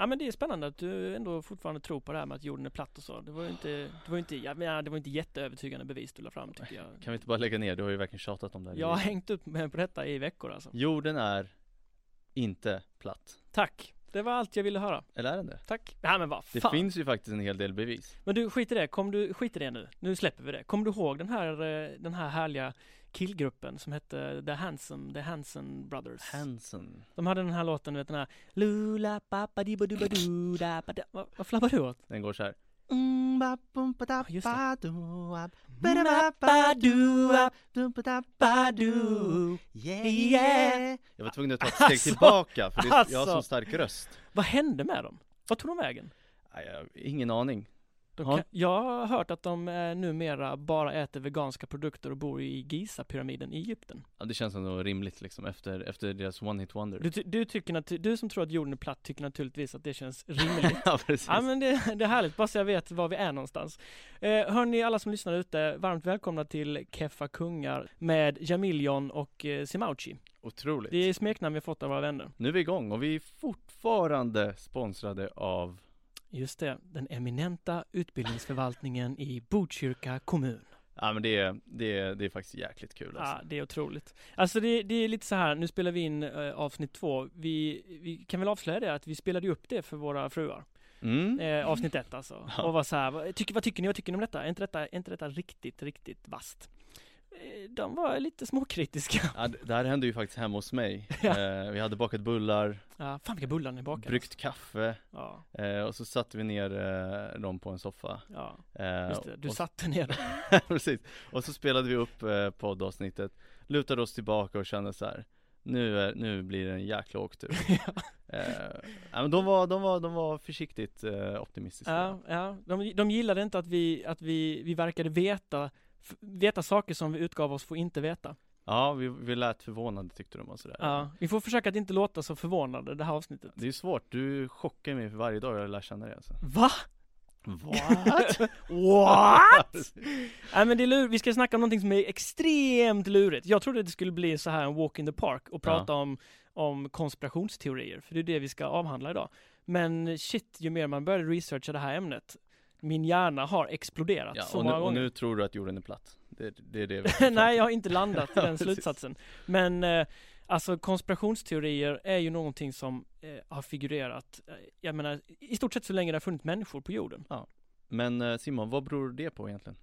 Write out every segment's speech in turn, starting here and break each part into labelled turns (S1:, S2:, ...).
S1: Ja men det är spännande att du ändå fortfarande tror på det här med att jorden är platt och så. Det var ju inte, det var ju inte, ja, men det var inte jätteövertygande bevis du la fram tycker jag.
S2: Kan vi inte bara lägga ner? Du har ju verkligen tjatat om det här
S1: Jag har hängt upp mig på detta i veckor alltså.
S2: Jorden är inte platt
S1: Tack! Det var allt jag ville höra.
S2: Eller är den det?
S1: Tack. Ja men vad
S2: Det
S1: fan.
S2: finns ju faktiskt en hel del bevis
S1: Men du skit i det, kom du, skit i det nu. Nu släpper vi det. Kommer du ihåg den här, eh, den här härliga killgruppen som hette The Hanson, The Hanson Brothers?
S2: Hansen
S1: De hade den här låten, du vet den här Lula pappa di du da Vad vad flabbar du åt?
S2: Den går så här.
S1: Just.
S2: Jag var tvungen att ta ett steg
S1: Alltså,
S2: tillbaka för det, jag har
S1: alltså.
S2: så stark röst
S1: Vad hände med dem? Vad tog de vägen?
S2: Ingen aning.
S1: Kan, jag har hört att de eh, numera bara äter veganska produkter och bor i Giza-pyramiden i Egypten.
S2: ja, Det känns ändå rimligt liksom efter, efter deras one hit wonder
S1: Du, du, tycker du som tror att jorden är platt tycker naturligtvis att det känns rimligt.
S2: Ja precis
S1: Ja men det, det är härligt, bara så jag vet var vi är någonstans. Eh, hörni alla som lyssnar ute, varmt välkomna till Keffa Kungar med Jamilion och eh, Simauchi.
S2: Otroligt
S1: Det är smeknamn vi har fått av våra vänner.
S2: Nu är vi igång och vi är fortfarande sponsrade av
S1: Just det, den eminenta utbildningsförvaltningen i Botkyrka kommun.
S2: Ja men det är, det är, det är faktiskt jäkligt kul alltså.
S1: Ja, det är otroligt. Alltså det, det är lite så här, nu spelar vi in eh, avsnitt två. Vi, vi kan väl avslöja det att vi spelade upp det för våra fruar.
S2: mm.
S1: Eh, avsnitt ett alltså.
S2: Ja.
S1: Och var så här, vad tycker, vad tycker ni, vad tycker ni om detta? Är inte detta, är inte detta riktigt, riktigt vasst? Eh, De var lite småkritiska.
S2: ja, det här hände ju faktiskt hemma hos mig
S1: Ja.
S2: eh, Vi hade bakat bullar,
S1: Ja, fan vilka bullar ni bakade.
S2: bryggt kaffe
S1: Ja,
S2: eh, och så satte vi ner eh, dem på en soffa
S1: ja,
S2: eh,
S1: just det. Du
S2: och,
S1: satte ner
S2: Precis, och så spelade vi upp eh, poddavsnittet Lutade oss tillbaka och kände så här. Nu, är, nu blir det en jäkla åktur
S1: ja,
S2: eh, men de var, de var, de var försiktigt eh, optimistiska
S1: ja, ja. De, de gillade inte att vi, att vi, vi verkade veta, veta saker som vi utgav oss för att inte veta.
S2: Ja, vi, vi lät förvånade tyckte de och sådär
S1: Ja, vi får försaka att inte låta så förvånade det här avsnittet.
S2: Det är svårt, du chockar mig för varje dag jag lär känna dig alltså
S1: Va?
S2: What?
S1: What? Nej men det är lur, vi ska snacka om någonting som är extremt lurigt. Jag trodde det skulle bli så här en walk in the park och prata om, om konspirationsteorier, för det är det vi ska avhandla idag. Men shit, ju mer man började researcha det här ämnet, min hjärna har exploderat
S2: Ja,
S1: så
S2: och, nu,
S1: många
S2: och nu tror du att jorden är platt Det, det är det vi
S1: Nej, jag har inte landat i
S2: Ja,
S1: den slutsatsen. Men eh, alltså konspirationsteorier är ju någonting som eh, har figurerat, eh, jag menar, i stort sett så länge det har funnits människor på jorden.
S2: Men eh, Simon, vad beror det på egentligen?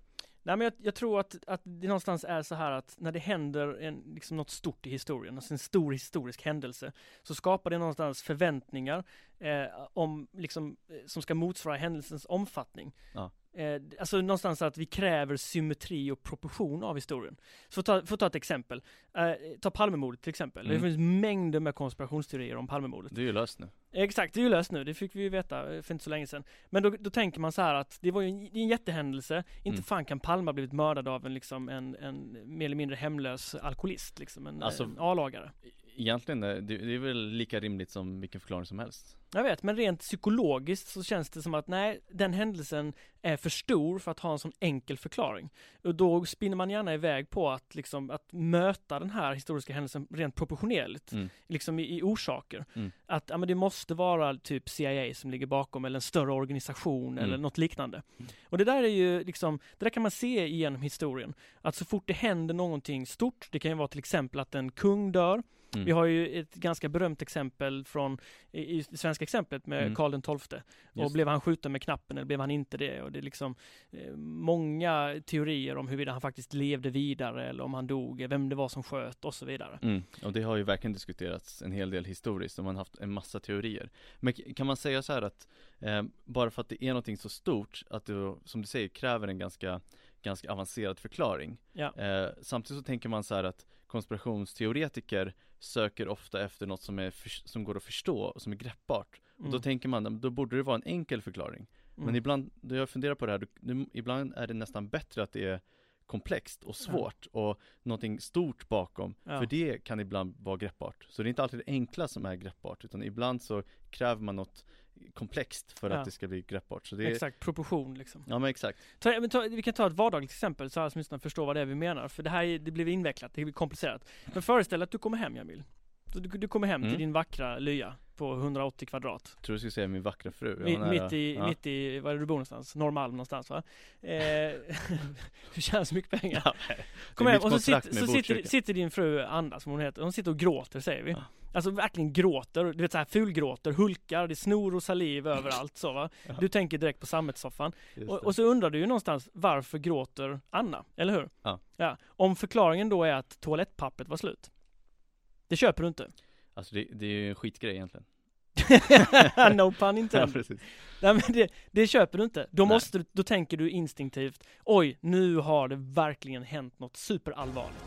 S1: Nej men jag, jag tror att, att det någonstans är så här att när det händer en, liksom något stort i historien, alltså en stor historisk händelse, så skapar det någonstans förväntningar eh, om, liksom, eh, som ska motsvara händelsens omfattning.
S2: Ja.
S1: Eh, alltså någonstans att vi kräver symmetri och proportion av historien. Så ta, för att ta ett exempel, eh, ta Palmemordet till exempel.
S2: Mm.
S1: Det finns mängder med konspirationsteorier om Palmemordet.
S2: Det är ju löst nu
S1: Exakt, det är ju löst nu, det fick vi ju veta eh, för inte så länge sedan. Men då, då tänker man så här att det var ju en, en jättehändelse, inte
S2: Mm.
S1: fan kan Palme ha blivit mördad av en liksom en, en mer eller mindre hemlös alkoholist liksom, en,
S2: Alltså-
S1: en A-lagare.
S2: Egentligen, eh, det, det är väl lika rimligt som vilken förklaring som helst
S1: Jag vet, men rent psykologiskt så känns det som att nej, den händelsen är för stor för att ha en sån enkel förklaring. Och då spinner man gärna iväg på att liksom, att möta den här historiska händelsen rent proportionerligt,
S2: Mm.
S1: liksom i, i orsaker.
S2: Mm.
S1: Att ja, men det måste vara typ CIA som ligger bakom eller en större organisation
S2: Mm.
S1: eller något liknande.
S2: Mm.
S1: Och det där är ju liksom, det där kan man se genom historien. Att så fort det händer någonting stort, det kan ju vara till exempel att en kung dör,
S2: Mm.
S1: vi har ju ett ganska berömt exempel från i, i svenska exemplet med
S2: Mm.
S1: Karl XII. Och
S2: Just
S1: blev han skjuten med knappen eller blev han inte det? Och det är liksom eh, många teorier om huruvida han faktiskt levde vidare eller om han dog, vem det var som sköt och så vidare.
S2: Mm, och det har ju verkligen diskuterats en hel del historiskt och man har haft en massa teorier Men kan man säga så här att eh, bara för att det är någonting så stort att det, som du säger, kräver en ganska, ganska avancerad förklaring
S1: Ja.
S2: eh, Samtidigt så tänker man så här att konspirationsteoretiker söker ofta efter något som, är för, som går att förstå och som är greppbart Och då
S1: Mm.
S2: tänker man, då borde det vara en enkel förklaring Men
S1: Mm.
S2: ibland, då jag funderar på det här, då, ibland är det nästan bättre att det är komplext och svårt och någonting stort bakom
S1: Ja.
S2: För det kan ibland vara greppbart Så det är inte alltid det enkla som är greppbart utan ibland så kräver man något komplext för
S1: Ja.
S2: att det ska bli greppbart så det är,
S1: Exakt, proportion liksom.
S2: Ja men exakt
S1: Ta, men ta, vi kan ta ett vardagligt exempel så alla som lyssnar förstår vad det är vi menar. För det här är, det blir invecklat, det blir komplicerat. Men föreställ att du kommer hem Jamil. Så du, du kommer hem
S2: Mm.
S1: till din vackra lya på 180 kvadrat.
S2: Tror du skulle säga min vackra fru Jag
S1: Mitt, i,
S2: ja.
S1: mitt i, var är du bor någonstans? Norrmalm någonstans va? Eh, du tjänar så mycket pengar.
S2: Ja,
S1: Kom hem och så, sitter, så sitter, sitter din fru Anna som hon heter, hon sitter och gråter säger vi.
S2: Ja.
S1: Alltså verkligen gråter, du vet såhär fulgråter, hulkar, det är snor och saliv överallt så va.
S2: Ja.
S1: Du tänker direkt på sammetssoffan. Och, och så undrar du ju någonstans varför gråter Anna, eller hur?
S2: Ja.
S1: ja. Om förklaringen då är att toalettpappret var slut. Det köper du inte.
S2: Alltså det, det är ju en skitgrej egentligen
S1: no pun
S2: Ja
S1: intended.
S2: precis
S1: Nej men det, det köper du inte. Då
S2: Nej.
S1: måste du, då tänker du instinktivt Oj, nu har det verkligen hänt något superallvarligt.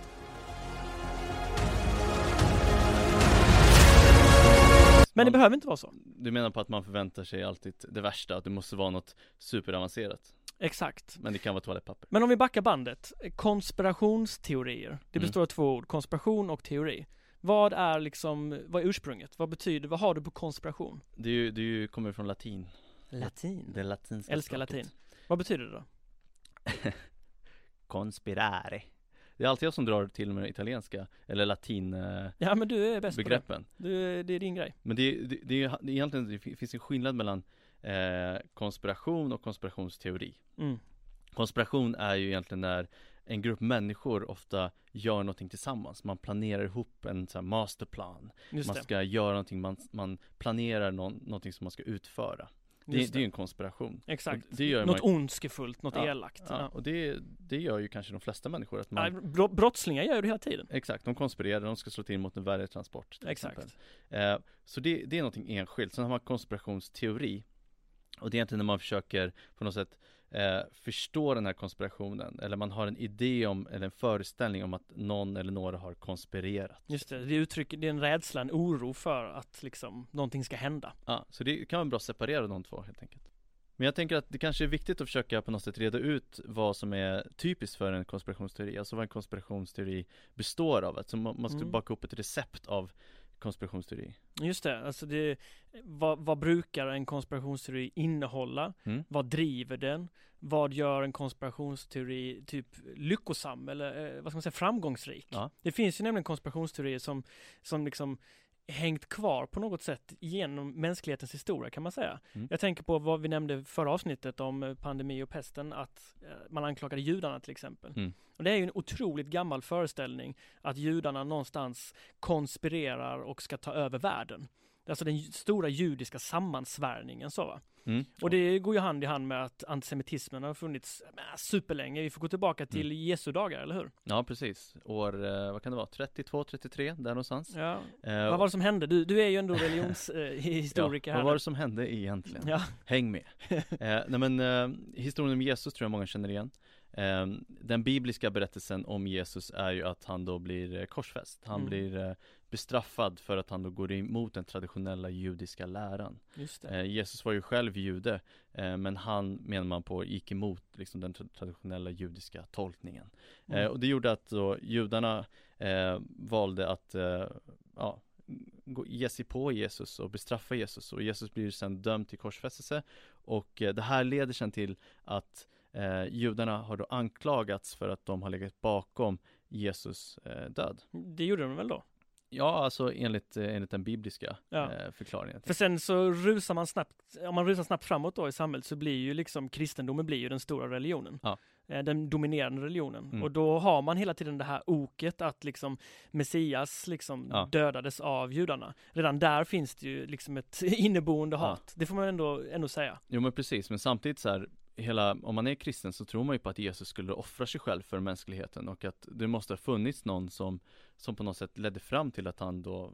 S1: Men det
S2: Man-
S1: behöver inte vara så.
S2: Du menar på att man förväntar sig alltid det värsta, att det måste vara något superavancerat
S1: Exakt.
S2: Men det kan vara toalettpapper
S1: Men om vi backar bandet. Konspirationsteorier. Det
S2: Mm.
S1: består av två ord. Konspiration och teori. Vad är liksom, vad är ursprunget? Vad betyder, vad har du på konspiration?
S2: Det är ju, det är ju, kommer från latin
S1: Latin.
S2: Det latinska
S1: Älskar
S2: språket.
S1: latin. Vad betyder det då?
S2: Conspirare Det är alltid jag som drar till med italienska Eller latin eh,
S1: Ja men du är bäst på
S2: begreppen
S1: det. Du, det är din grej.
S2: Men det, det, det, är, det är egentligen, det finns en skillnad mellan eh, konspiration och konspirationsteori
S1: Mm.
S2: Konspiration är ju egentligen när en grupp människor ofta gör någonting tillsammans Man planerar ihop en så masterplan
S1: Just
S2: Man
S1: det.
S2: ska göra någonting, man, man planerar någon, någonting som man ska utföra Det,
S1: Just
S2: det är ju en konspiration
S1: Exakt.
S2: Och det gör
S1: Något
S2: man,
S1: ondskefullt, något
S2: Ja,
S1: elakt.
S2: ja,
S1: Ja.
S2: och det, det gör ju kanske de flesta människor att man
S1: Nej, bro- brottslingar gör ju det hela tiden.
S2: Exakt, de konspirerar, de ska slå till mot en värdetransport
S1: Exakt.
S2: Eh, så det, det är någonting enskilt. Sen har man konspirationsteori Och det är egentligen när man försöker på något sätt eh, förstå den här konspirationen Eller man har en idé om, eller en föreställning om att någon eller några har konspirerat
S1: Just det, det uttrycker, det är en rädsla, en oro för att liksom någonting ska hända.
S2: Ja, så det kan vara bra att separera de två helt enkelt Men jag tänker att det kanske är viktigt att försöka på något sätt reda ut vad som är typiskt för en konspirationsteori Alltså vad en konspirationsteori består av Alltså man, man skulle
S1: Mm.
S2: baka upp ett recept av konspirationsteori
S1: Just det, alltså det, vad, vad brukar en konspirationsteori innehålla?
S2: Mm.
S1: Vad driver den? Vad gör en konspirationsteori typ lyckosam eller eh, vad ska man säga framgångsrik?
S2: Ja.
S1: Det finns ju nämligen konspirationsteorier som, som liksom hängt kvar på något sätt genom mänsklighetens historia kan man säga.
S2: Mm.
S1: Jag tänker på vad vi nämnde förra avsnittet om eh, pandemi och pesten, att eh, man anklagade judarna till exempel.
S2: Mm.
S1: Och det är ju en otroligt gammal föreställning att judarna någonstans konspirerar och ska ta över världen. Alltså den stora judiska sammansvärjningen så va.
S2: Mm.
S1: Och det går ju hand i hand med att antisemitismen har funnits superlänge. Vi får gå tillbaka till
S2: Mm.
S1: Jesu dagar, eller hur?
S2: Ja precis, år, eh, vad kan det vara, 32, 33 där någonstans
S1: Ja.
S2: eh,
S1: Vad var det som hände? Du, du är ju ändå religionshistoriker
S2: ja,
S1: här.
S2: Vad var det som hände egentligen?
S1: Ja,
S2: Häng med! eh, nej men eh, historien om Jesus tror jag många känner igen eh, Den bibliska berättelsen om Jesus är ju att han då blir eh, korsfäst Han
S1: Mm.
S2: blir eh, bestraffad för att han då går emot den traditionella judiska läran eh, Jesus var ju själv jude eh, Men han menar man på gick emot liksom den tra- traditionella judiska tolkningen Eh,
S1: Mm.
S2: och det gjorde att då judarna eh, valde att eh, ja, ge sig på Jesus och bestraffa Jesus och Jesus blir sen dömd till korsfästelse och eh, det här leder sen till att eh, judarna har då anklagats för att de har legat bakom Jesus eh, död.
S1: Det gjorde de väl då?
S2: Ja, alltså enligt, eh, enligt den bibliska
S1: Ja.
S2: eh, förklaringen.
S1: För sen så rusar man snabbt, om man rusar snabbt framåt då i samhället så blir ju liksom kristendomen blir ju den stora religionen.
S2: Ja.
S1: Eh, Den dominerande religionen.
S2: Mm.
S1: Och då har man hela tiden det här oket att liksom Messias liksom
S2: Ja.
S1: dödades av judarna. Redan där finns det ju liksom ett inneboende hat. Det får man ändå, ändå säga.
S2: Jo men precis, men samtidigt så här Hela, om man är kristen så tror man ju på att Jesus skulle offra sig själv för mänskligheten och att det måste ha funnits någon som Som på något sätt ledde fram till att han då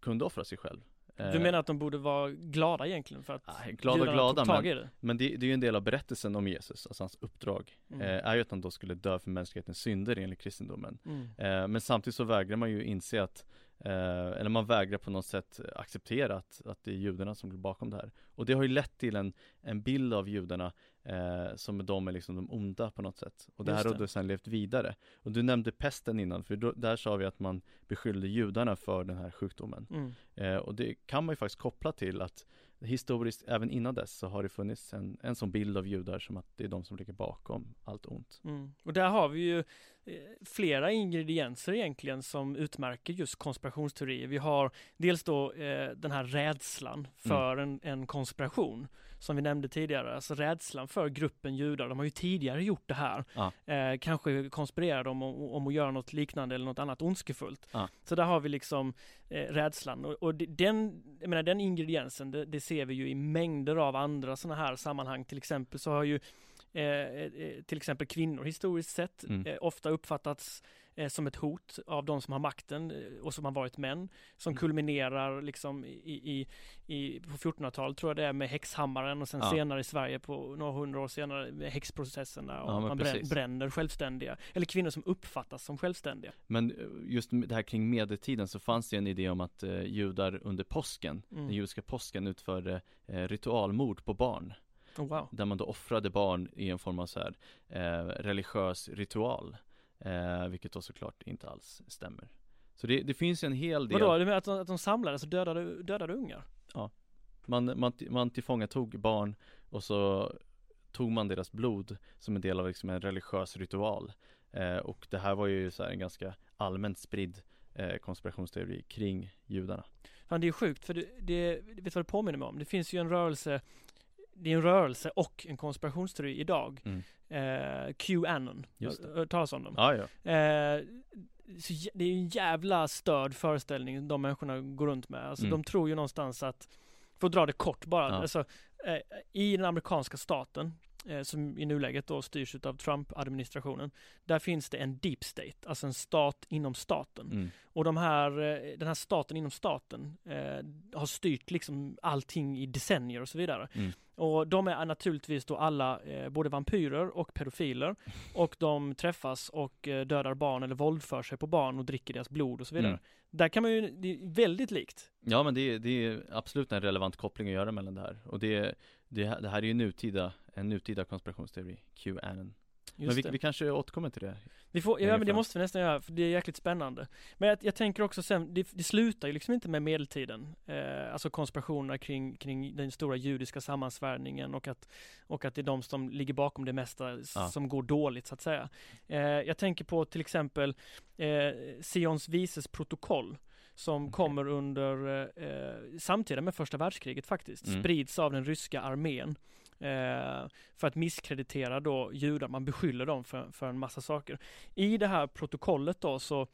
S2: kunde offra sig själv
S1: Du
S2: Eh,
S1: menar att de borde vara glada egentligen för att
S2: nej, Glada glada
S1: tog tag
S2: men,
S1: i det?
S2: men det, det är ju en del av berättelsen om Jesus, alltså hans uppdrag
S1: Mm.
S2: eh, Är ju att han då skulle dö för mänsklighetens synder enligt kristendomen
S1: Mm.
S2: Eh, Men samtidigt så vägrar man ju inse att eh, Eller man vägrar på något sätt acceptera att, att det är judarna som ligger bakom det här Och det har ju lett till en, en bild av judarna eh, Som de är liksom de onda på något sätt. Och det
S1: Just
S2: här har då sen levt vidare. Och du nämnde pesten innan, för då, där sa vi att man beskyllde judarna för den här sjukdomen.
S1: Mm.
S2: eh, Och det kan man ju faktiskt koppla till att Historiskt, även innan dess, så har det funnits en, en sån bild av judar som att det är de som ligger bakom allt ont.
S1: Mm. Och där har vi ju eh, flera ingredienser egentligen som utmärker just konspirationsteorier. Vi har dels då eh, den här rädslan för en, en konspiration som vi nämnde tidigare, alltså rädslan för gruppen judar. De har ju tidigare gjort det här.
S2: Ja.
S1: Eh, kanske konspirerar de om, om att göra något liknande eller något annat ondskefullt.
S2: Ja.
S1: Så där har vi liksom eh, rädslan och, och den, jag menar den ingrediensen, det, det ser vi ju i mängder av andra sådana här sammanhang. Till exempel så har ju till exempel kvinnor historiskt sett
S2: Mm.
S1: eh, ofta uppfattats eh, som ett hot av de som har makten eh, och som har varit män. Som
S2: Mm.
S1: kulminerar liksom i, i, i på 1400-talet tror jag det är med häxhammaren och sen
S2: Ja.
S1: senare i Sverige på några hundra år senare med häxprocesserna och
S2: Ja,
S1: man
S2: precis.
S1: bränner självständiga. Eller kvinnor som uppfattas som självständiga.
S2: Men eh, just det här kring medeltiden så fanns det en idé om att eh, judar under påsken,
S1: Mm.
S2: den judiska påsken utförde eh, ritualmord på barn.
S1: Oh, wow.
S2: Där man då offrade barn i en form av så här eh, religiös ritual. Eh, vilket då såklart inte alls stämmer. Så det, det finns ju en hel del
S1: Vadå, du menar att de, att de samlades och dödade, dödade ungar?
S2: man, man, man tillfångatog barn och så tog man deras blod som en del av liksom en religiös ritual. Eh, och det här var ju så en ganska allmänt spridd eh, konspirationsteori kring judarna.
S1: Fan det är sjukt för det, det, vet du vad det påminner mig om? Det finns ju en rörelse Det är en rörelse och en konspirationsteori idag
S2: Mm.
S1: eh, Qanon. Har- hört talas om dem?
S2: Ja, ja.
S1: Eh, det är ju en jävla störd föreställning de människorna går runt med. Alltså
S2: Mm.
S1: de tror ju någonstans att, för att dra det kort bara,
S2: Ja.
S1: alltså, eh, i den amerikanska staten, som i nuläget då styrs av Trump-administrationen, där finns det en deep state, alltså en stat inom staten.
S2: Mm.
S1: Och de här, eh, den här staten inom staten eh, har styrt liksom allting i decennier och så vidare.
S2: Mm.
S1: Och de är naturligtvis då alla eh, både vampyrer och pedofiler. Och de träffas och eh, dödar barn eller våldför sig på barn och dricker deras blod och så vidare.
S2: Mm.
S1: Där kan man ju, det är väldigt likt.
S2: Ja men det, är- det är absolut en relevant koppling att göra mellan det här och det, det, det här är ju nutida, en nutida konspirationsteori, Qanon Men
S1: Just
S2: vi,
S1: det.
S2: vi kanske återkommer till det
S1: Vi får, ja men det måste vi nästan göra, för det är jäkligt spännande. Men jag, jag tänker också sen, det, det slutar ju liksom inte med medeltiden. Eh, alltså konspirationerna kring, kring den stora judiska sammansvärjningen och att, och att det är de som ligger bakom det mesta
S2: Ja.
S1: som går dåligt så att säga. Eh, jag tänker på till exempel eh, Sions vises protokoll som
S2: Okej.
S1: kommer under eh, samtida med första världskriget faktiskt,
S2: Mm.
S1: sprids av den ryska armén. Eh, för att misskreditera då judar, man beskyller dem för, för en massa saker. I det här protokollet då så,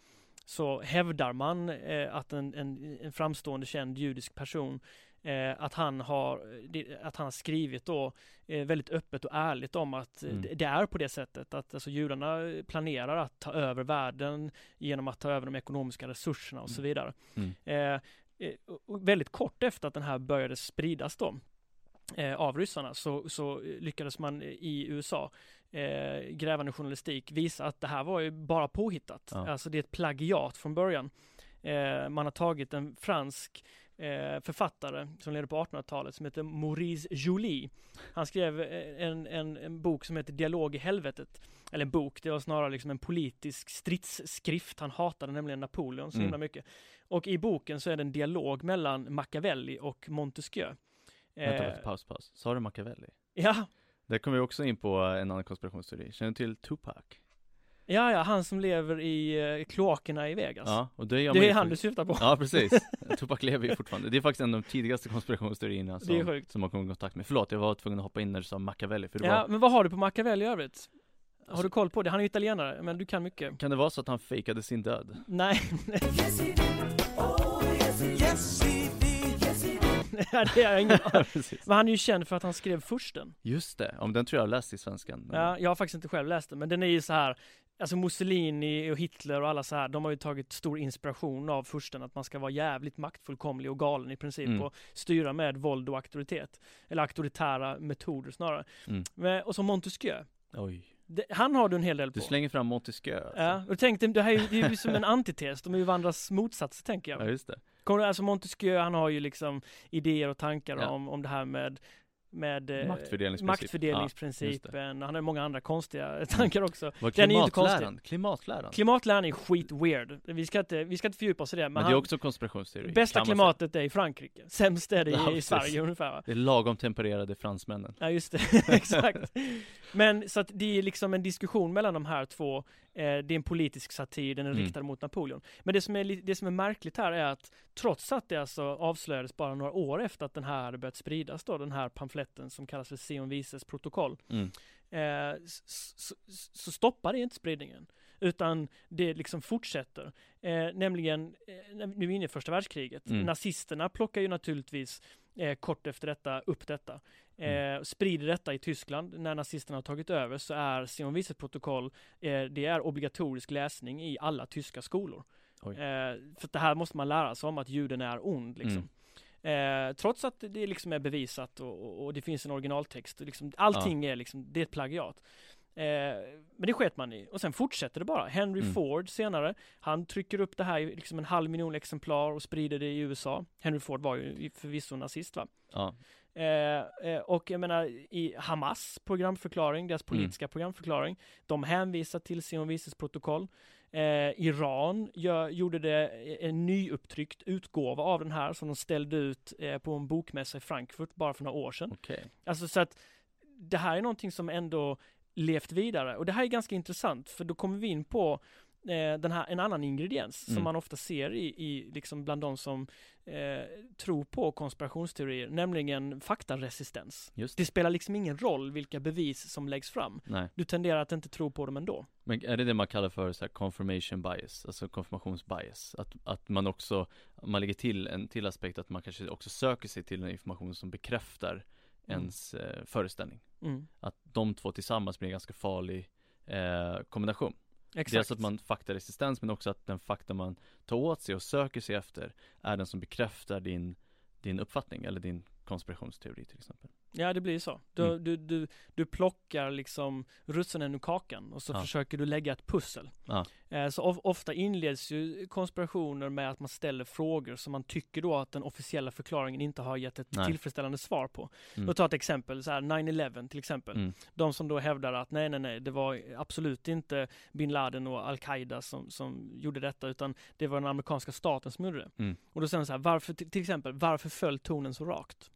S1: så hävdar man eh, att en, en, en framstående känd judisk person eh, att, han har, att han har skrivit då eh, väldigt öppet och ärligt om att eh,
S2: Mm.
S1: det, det är på det sättet att alltså, judarna planerar att ta över världen genom att ta över de ekonomiska resurserna och så
S2: Mm.
S1: vidare.
S2: Mm.
S1: Eh, väldigt kort efter att den här började spridas då eh, av ryssarna så, så lyckades man i USA eh, grävande journalistik visa att det här var ju bara påhittat.
S2: Ja.
S1: Alltså det är ett plagiat från början. Eh, man har tagit en fransk eh, författare som levde på 1800-talet som heter Maurice Joly. Han skrev eh, en, en, en bok som heter Dialog i helvetet. Eller en bok, det var snarare liksom en politisk stridsskrift. Han hatade nämligen Napoleon så
S2: Mm.
S1: himla mycket. Och i boken så är det en dialog mellan Machiavelli och Montesquieu.
S2: Vänta,
S1: Eh,
S2: vänta, paus, paus. Sa du Machiavelli?
S1: ja,
S2: Där kommer vi också in på en annan konspirationsteori. Känner du till Tupac?
S1: ja, ja, han som lever i eh, kloakerna i Vegas.
S2: Ja, och det gör man
S1: det
S2: ju
S1: är han
S2: för-
S1: du syftar på.
S2: Ja precis, Tupac lever ju fortfarande Det är faktiskt en av de tidigaste konspirationsteorierna
S1: Det är
S2: som,
S1: sjukt.
S2: som man kom i kontakt med Förlåt, jag var tvungen att hoppa in när du sa Machiavelli för det
S1: Ja,
S2: var,
S1: men vad har du på Machiavelli i övrigt? Har
S2: Alltså-
S1: du koll på det? Han är ju italienare, men du kan mycket.
S2: Kan det vara så att han fejkade sin död?
S1: Nej,
S3: did.
S1: det har jag ingen Men han är ju känd för att han skrev Fursten.
S2: Just det, om den tror jag har läst i svenskan
S1: Ja, jag har faktiskt inte själv läst den, men den är ju så här Alltså Mussolini och Hitler och alla så här, de har ju tagit stor inspiration av Fursten att man ska vara jävligt maktfullkomlig och galen i princip
S2: Mm.
S1: och styra med våld och auktoritet. Eller auktoritära metoder snarare.
S2: Mm.
S1: Men, och så Montesquieu.
S2: Oj,
S1: Det, han har du en hel del på.
S2: du slänger fram Montesquieu alltså.
S1: Ja, och tänk dig, det här är ju, det är ju som en antites, de är ju varandras motsatser tänker jag.
S2: ja, just det
S1: Kommer du, alltså Montesquieu, han har ju liksom idéer och tankar
S2: Ja.
S1: om, om det här med med eh,
S2: Maktfördelningsprincip.
S1: maktfördelningsprincipen. Han har många andra konstiga tankar också.
S2: Vad
S1: Den är ju inte
S2: klimatläran? Klimatläran?
S1: Klimatläran är skit weird. Vi ska inte, vi ska inte fördjupa oss i det. Men,
S2: Men det
S1: han,
S2: är också konspirationsteori.
S1: bästa
S2: säga.
S1: klimatet är i Frankrike. Sämst är det
S2: Ja,
S1: i, i. Sverige ungefär va?
S2: Det är lagom tempererade fransmännen.
S1: Ja just det, exakt. Men så att det är liksom en diskussion mellan de här två. Eh, det är en politisk satir, den är
S2: Mm.
S1: riktad mot Napoleon. Men det som, är, det som är märkligt här är att trots att det alltså avslöjades bara några år efter att den här hade börjat spridas då, den här pamfletten som kallas för Sion Vises protokoll.
S2: Mm.
S1: Eh, så, så, stoppar det inte spridningen. Utan det liksom fortsätter. Eh, nämligen, eh, vi är inne i första världskriget.
S2: Mm.
S1: Nazisterna plockar ju naturligtvis eh, kort efter detta upp detta. Eh,
S2: Mm.
S1: Sprider detta i Tyskland. När nazisterna har tagit över så är Sion Vises protokoll, eh, det är obligatorisk läsning i alla tyska skolor. Eh, för det här måste man lära sig om att juden är ond liksom. Eh, trots att det liksom är bevisat och, och, och det finns en originaltext. Liksom, allting är liksom, det är ett plagiat. Eh, men det sket man i. Och sen fortsätter det bara. Henry
S2: Mm.
S1: Ford senare, han trycker upp det här i liksom en halv miljon exemplar och sprider det i USA. Henry Ford var ju förvisso nazist va.
S2: Ja.
S1: Eh, eh, och jag menar i Hamas programförklaring, deras
S2: Mm.
S1: politiska programförklaring, de hänvisar till Sion Vises protokoll. Eh, Iran gör, gjorde det en nyupptryckt utgåva av den här som de ställde ut eh, på en bokmässa i Frankfurt bara för några år sedan.
S2: Okej.
S1: Alltså så att det här är någonting som ändå levt vidare och det här är ganska intressant för då kommer vi in på eh, den här, en annan ingrediens som
S2: Mm.
S1: man ofta ser i, i liksom bland de som eh, tror på konspirationsteorier, nämligen faktaresistens.
S2: Just det.
S1: Spelar liksom ingen roll vilka bevis som läggs fram.
S2: Nej.
S1: Du tenderar att inte tro på dem ändå.
S2: Men är det det man kallar för så confirmation bias, alltså konfirmationsbias? Att, att man också, man lägger till en till aspekt att man kanske också söker sig till en information som bekräftar
S1: Mm.
S2: ens eh, föreställning.
S1: Mm.
S2: Att de två tillsammans blir en ganska farlig eh, kombination.
S1: Exakt.
S2: Dels att man faktaresistens men också att den fakta man tar åt sig och söker sig efter är den som bekräftar din, din uppfattning eller din konspirationsteori till exempel.
S1: Ja, det blir så. Du,
S2: Mm.
S1: du, du, du plockar liksom russinen ur kakan och så
S2: Ja.
S1: försöker du lägga ett pussel.
S2: Ja.
S1: Eh, så of, ofta inleds ju konspirationer med att man ställer frågor som man tycker då att den officiella förklaringen inte har gett ett
S2: Nej.
S1: tillfredsställande svar på.
S2: Mm.
S1: Då tar ett exempel, så här 9-11 till exempel.
S2: Mm.
S1: De som då hävdar att nej, nej, nej, det var absolut inte bin Laden och Al-Qaida som, som gjorde detta, utan det var den amerikanska staten som gjorde det.
S2: Mm.
S1: Och då säger de så här, varför, till, till exempel, varför föll tonen så rakt?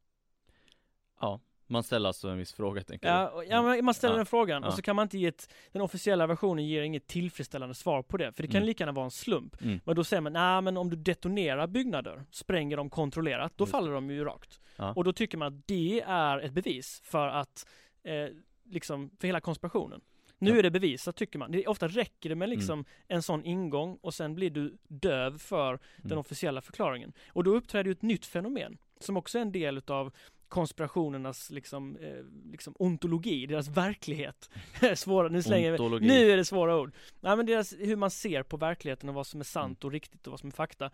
S2: Ja, man ställer alltså en viss fråga tänker
S1: Ja, och- ja men man ställer
S2: Ja,
S1: den frågan
S2: ja.
S1: och så kan man inte ge ett, den officiella versionen ger inget tillfredsställande svar på det, för det kan
S2: Mm.
S1: lika gärna vara en slump.
S2: Mm.
S1: Men då säger man, nej men om du detonerar byggnader, spränger dem kontrollerat, då
S2: Just
S1: faller de ju rakt.
S2: Ja.
S1: Och då tycker man att det är ett bevis för att, eh, liksom, för hela konspirationen. Nu är det bevisat tycker man. Det, ofta räcker det med liksom en sån ingång och sen blir du döv för den
S2: Mm.
S1: officiella förklaringen. Och då uppträder ju ett nytt fenomen som också är en del utav konspirationernas liksom, eh, liksom ontologi, deras verklighet. Svåra, nu slänger vi,
S2: Ontologi.
S1: nu är det svåra ord. Nej men deras, hur man ser på verkligheten och vad som är sant
S2: Mm.
S1: och riktigt och vad som är fakta.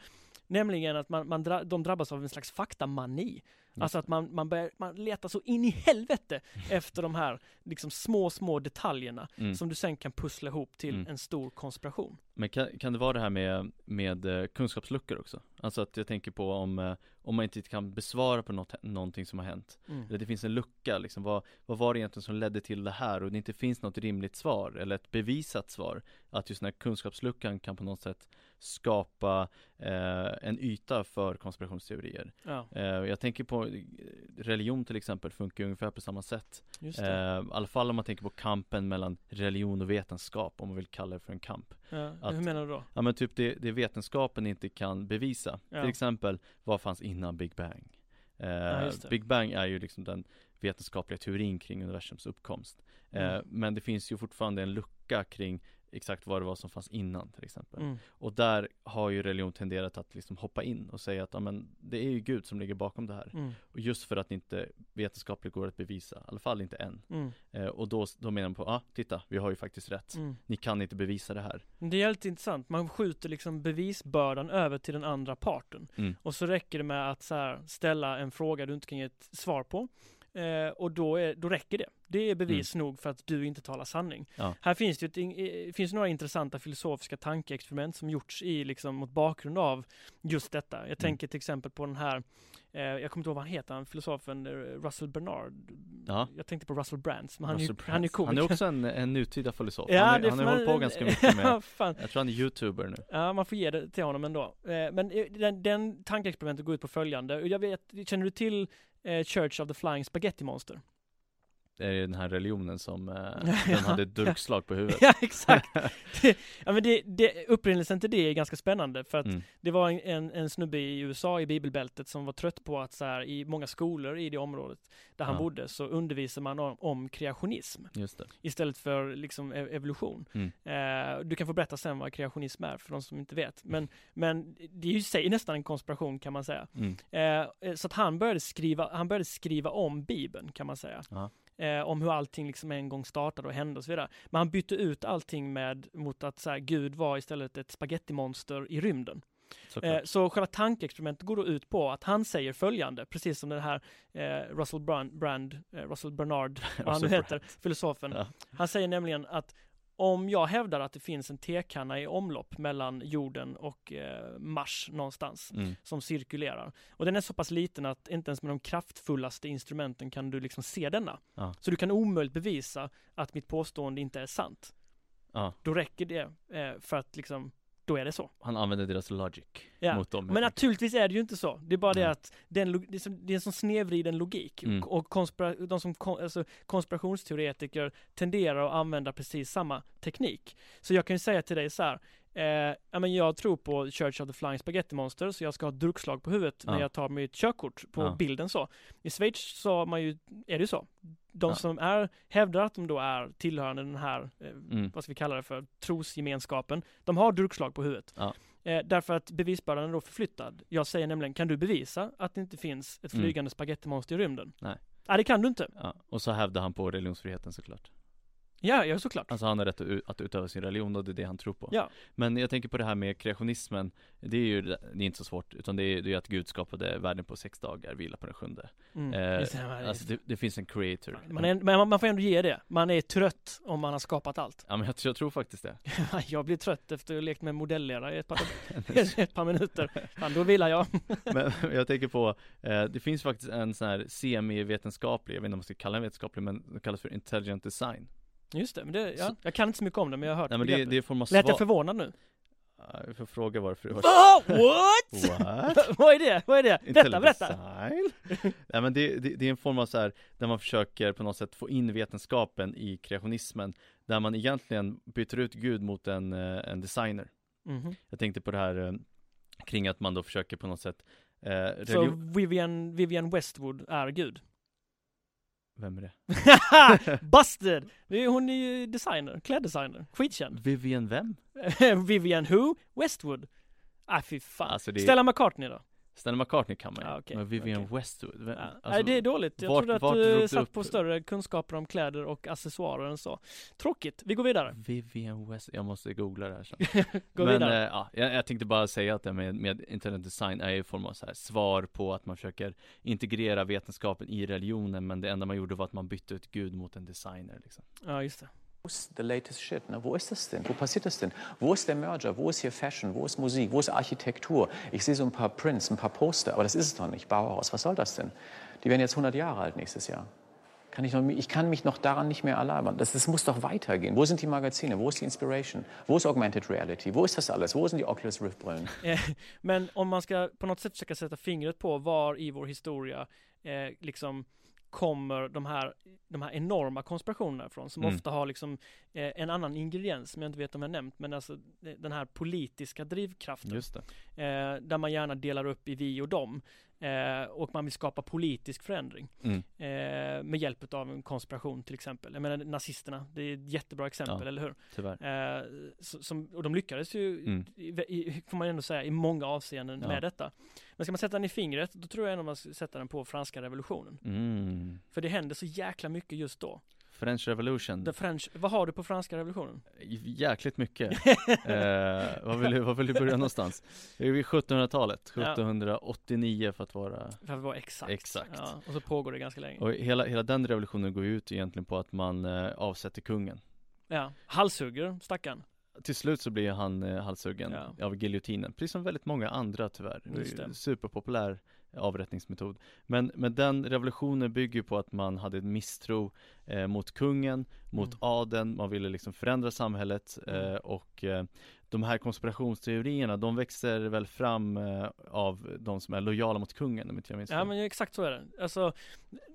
S1: Nämligen att man, man dra, de drabbas av en slags faktamani. Alltså att man, man, börjar, man letar så in i helvete efter de här liksom små, små detaljerna
S2: Mm.
S1: som du sen kan pussla ihop till
S2: Mm.
S1: en stor konspiration.
S2: Men kan, kan det vara det här med, med eh, kunskapsluckor också? Alltså att jag tänker på om, eh, om man inte kan besvara på något, någonting som har hänt
S1: Mm.
S2: Eller det finns en lucka liksom, vad, vad var det egentligen som ledde till det här? Och det inte finns något rimligt svar eller ett bevisat svar Att just den här kunskapsluckan kan på något sätt skapa eh, en yta för konspirationsteorier
S1: Ja,
S2: eh, Jag tänker på eh, religion till exempel funkar ungefär på samma sätt
S1: just
S2: eh. I alla fall om man tänker på kampen mellan religion och vetenskap om man vill kalla det för en kamp
S1: Ja,
S2: att-
S1: hur menar du då?
S2: Ja men typ det, det vetenskapen inte kan bevisa
S1: Ja.
S2: Till exempel, vad fanns innan Big Bang? Eh,
S1: det.
S2: Big Bang är ju liksom den vetenskapliga teorin kring universums uppkomst eh,
S1: Mm.
S2: Men det finns ju fortfarande en lucka kring exakt vad det var som fanns innan till exempel
S1: Mm.
S2: Och där har ju religion tenderat att liksom hoppa in och säga att ja, men det är ju Gud som ligger bakom det här
S1: Mm.
S2: Och just för att det inte vetenskapligt går att bevisa, i alla fall inte än
S1: Mm.
S2: eh, Och då, då menar man på, ja ah, titta, vi har ju faktiskt rätt
S1: Mm.
S2: Ni kan inte bevisa det här
S1: Det är jävligt intressant, man skjuter liksom bevisbördan över till den andra parten.
S2: Mm.
S1: Och så räcker det med att här, ställa en fråga du inte kan ge ett svar på. Eh, och då, är, då räcker det. Det är bevis nog för att du inte talar sanning.
S2: Ja.
S1: Här finns det ju ett, eh, finns några intressanta filosofiska tankeexperiment som gjorts i liksom mot bakgrund av just detta.
S2: Mm.
S1: Jag tänker till exempel på den här, eh, jag kommer inte ihåg vad han heter, han filosofen eh, Russell Bernard.
S2: Ja.
S1: Jag tänkte på Russell Brands, men han,
S2: Russell
S1: är, ju- han är
S2: Brand. Han
S1: komiker.
S2: är också en, en nutida filosof.
S1: Ja,
S2: han är, han har
S1: man-
S2: hållit på ganska mycket med,
S1: Ja,
S2: jag tror han är youtuber nu.
S1: Ja, man får ge det till honom ändå. Eh, men eh, den, den tankeexperimentet går ut på följande. Jag vet, känner du till eh, Church of the Flying Spaghetti Monster?
S2: Det är den här religionen som, eh, den hade ett durkslag på huvudet.
S1: ja, exakt. det, ja, men det, det, upprinnelsen till det är ganska spännande för att
S2: Mm.
S1: det var en, en, en snubbe i USA i bibelbältet som var trött på att så här, i många skolor i det området där han
S2: Ja.
S1: bodde så undervisar man om, om kreationism
S2: det.
S1: istället för liksom e- evolution.
S2: Mm.
S1: Eh, du kan få berätta sen vad kreationism är för de som inte vet. Men, men det är ju i sig nästan en konspiration kan man säga.
S2: Mm.
S1: Eh, så att han började skriva, han började skriva om Bibeln kan man säga.
S2: Ja.
S1: Eh, om hur allting liksom en gång startade och hände och så vidare. Men han bytte ut allting med mot att så här, Gud var istället ett spagettimonster i rymden. Eh, så själva tankeexperimentet går då ut på att han säger följande, precis som den här eh, Russell Brand, Brand eh, Russell Bernard, vad han nu heter, filosofen.
S2: Ja.
S1: Han säger nämligen att om jag hävdar att det finns en tekanna i omlopp mellan jorden och eh, Mars någonstans
S2: Mm.
S1: som cirkulerar och den är så pass liten att inte ens med de kraftfullaste instrumenten kan du liksom se denna.
S2: Ja.
S1: Så du kan omöjligt bevisa att mitt påstående inte är sant.
S2: Ja.
S1: Då räcker det eh, för att liksom, då är det så.
S2: Han använde deras logic
S1: Ja.
S2: mot dem.
S1: Men naturligtvis är det ju inte så. Det är bara det
S2: Nej.
S1: att den, det, är det en sån snedvriden logik.
S2: Mm.
S1: Och konspira, de som alltså, konspirationsteoretiker tenderar att använda precis samma teknik. Så jag kan ju säga till dig så här. Eh, ja, men jag tror på Church of the Flying Spaghetti Monster så jag ska ha ett durkslag på huvudet när
S2: Ja.
S1: jag tar mitt körkort på
S2: Ja.
S1: bilden så. I Schweiz så man ju, är det ju så. De
S2: Ja.
S1: som är, hävdar att de då är tillhörande den här, eh,
S2: Mm.
S1: vad ska vi kalla det för, trosgemenskapen. De har durkslag på huvudet. Eh, därför att bevisbördan är då förflyttad. Jag säger nämligen, kan du bevisa att det inte finns ett
S2: Mm.
S1: flygande spagettimonster i rymden?
S2: Nej.
S1: Nej, det kan du inte.
S2: Och så hävdade han på religionsfriheten såklart.
S1: Ja, ja såklart.
S2: Alltså han har rätt att, utöva sin religion och det är det han tror på.
S1: Ja.
S2: Men jag tänker på det här med kreationismen Det är ju, det är inte så svårt utan det är, är att Gud skapade världen på sex dagar, vila på den sjunde
S1: Mm.
S2: eh,
S1: Just det, man,
S2: Alltså det, det finns en creator
S1: man, är, men man får ändå ge det. Man är trött om man har skapat allt.
S2: Ja men jag, jag tror faktiskt det
S1: jag blir trött efter att ha lekt med modellera i ett par, ett par minuter. Fan, då vilar jag.
S2: Men jag tänker på, eh, det finns faktiskt en sån här semi-vetenskaplig, jag vet inte om man ska kalla den vetenskaplig men det kallas för intelligent design
S1: Just det, men det, ja,
S2: Så-
S1: jag kan inte så mycket om det men jag har hört
S2: Nej men det, det av
S1: Lät jag förvånad nu?
S2: Jag får fråga varför du har
S1: Ah, what?
S2: What?
S1: Vad är det? Vad är det? Berätta, berätta!
S2: Nej men det, det, det är en form av så här där man försöker på något sätt få in vetenskapen i kreationismen Där man egentligen byter ut Gud mot en, eh, en designer
S1: Mhm.
S2: Jag tänkte på det här eh, kring att man då försöker på något sätt eh,
S1: Så Vivian, Vivian Westwood är gud?
S2: Vem är det?
S1: Busted! Hon är ju designer, kläddesigner, skitkänd
S2: Vivian vem?
S1: Vivian who? Westwood? Ah fy fan.
S2: Alltså det
S1: Stella McCartney då?
S2: Stella McCartney kan man ju,
S1: Ah, okej,
S2: men Vivian
S1: okej.
S2: Westwood, vem?
S1: Ja.
S2: Alltså,
S1: Nej det är dåligt, jag
S2: vart-
S1: trodde att du satt
S2: upp-
S1: på större kunskaper om kläder och accessoarer än så Tråkigt, vi går vidare
S2: Vivian West, jag måste googla det här sen
S1: Gå
S2: Men
S1: vidare
S2: eh, ja, jag, jag tänkte bara säga att det med, med intelligent design är ju en form av så här svar på att man försöker integrera vetenskapen i religionen men det enda man gjorde var att man bytte ut Gud mot en designer liksom.
S1: Ja just det
S4: the latest shit? Ne? Wo ist das denn? Wo passiert das denn? Wo ist der Merger? Wo ist hier Fashion? Wo ist Musik? Wo ist Architektur? Ich sehe so ein paar Prints, ein paar Poster, aber das ist es doch nicht. Bauhaus, was soll das denn? Die werden jetzt 100 Jahre alt nächstes Jahr. Kann ich, noch, ich kann mich noch daran nicht mehr erlabern. Das, das muss doch weitergehen. Wo sind die Magazine? Wo ist die Inspiration? Wo ist Augmented Reality? Wo ist das alles? Wo sind die Oculus Rift-Brillen?
S1: Eh, Men om man ska på något sätt försöka sätta fingret på var i vår historia eh, liksom kommer de här, de här enorma konspirationerna ifrån som
S2: Mm.
S1: ofta har liksom eh, en annan ingrediens som jag inte vet om jag nämnt men alltså eh, den här politiska drivkraften. Eh, där man gärna delar upp i vi och dem eh, och man vill skapa politisk förändring
S2: Mm.
S1: eh, med hjälp av en konspiration till exempel. Jag menar nazisterna, det är ett jättebra exempel,
S2: Ja.
S1: eller hur?
S2: Tyvärr.
S1: Eh, som, och de lyckades ju,
S2: Mm.
S1: i, i, får man ändå säga, i många avseenden
S2: Ja.
S1: med detta. Men ska man sätta den i fingret, då tror jag ändå man ska sätta den på franska revolutionen.
S2: Mm.
S1: För det hände så jäkla mycket just då.
S2: French Revolution
S1: The French, vad har du på franska revolutionen?
S2: Jäkligt mycket eh, vad, vill du, vad vill du börja någonstans? Det är vid 1700-talet,
S1: Ja.
S2: 1789 för att vara
S1: För att vara exakt.
S2: Exakt.
S1: Ja, och så pågår det ganska länge.
S2: Och hela, hela den revolutionen går ut egentligen på att man eh, avsätter kungen
S1: Ja, halshugger stackaren.
S2: Till slut så blir han eh, halshuggen
S1: Ja.
S2: av giljotinen, precis som väldigt många andra tyvärr Superpopulär avrättningsmetod Men, men den revolutionen bygger på att man hade en misstro eh, mot kungen, mot
S1: Mm.
S2: adeln, man ville liksom förändra samhället eh,
S1: Mm.
S2: och eh, de här konspirationsteorierna, de växer väl fram eh, av de som är lojala mot kungen om inte jag minns
S1: Ja men exakt så är det. Alltså,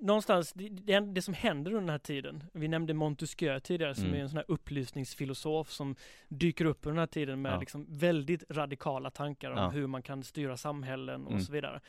S1: någonstans, det, det, det som händer under den här tiden, vi nämnde Montesquieu tidigare som
S2: Mm.
S1: är en sån här upplysningsfilosof som dyker upp under den här tiden med
S2: Ja.
S1: liksom väldigt radikala tankar om
S2: Ja.
S1: hur man kan styra samhällen och
S2: Mm.
S1: så vidare.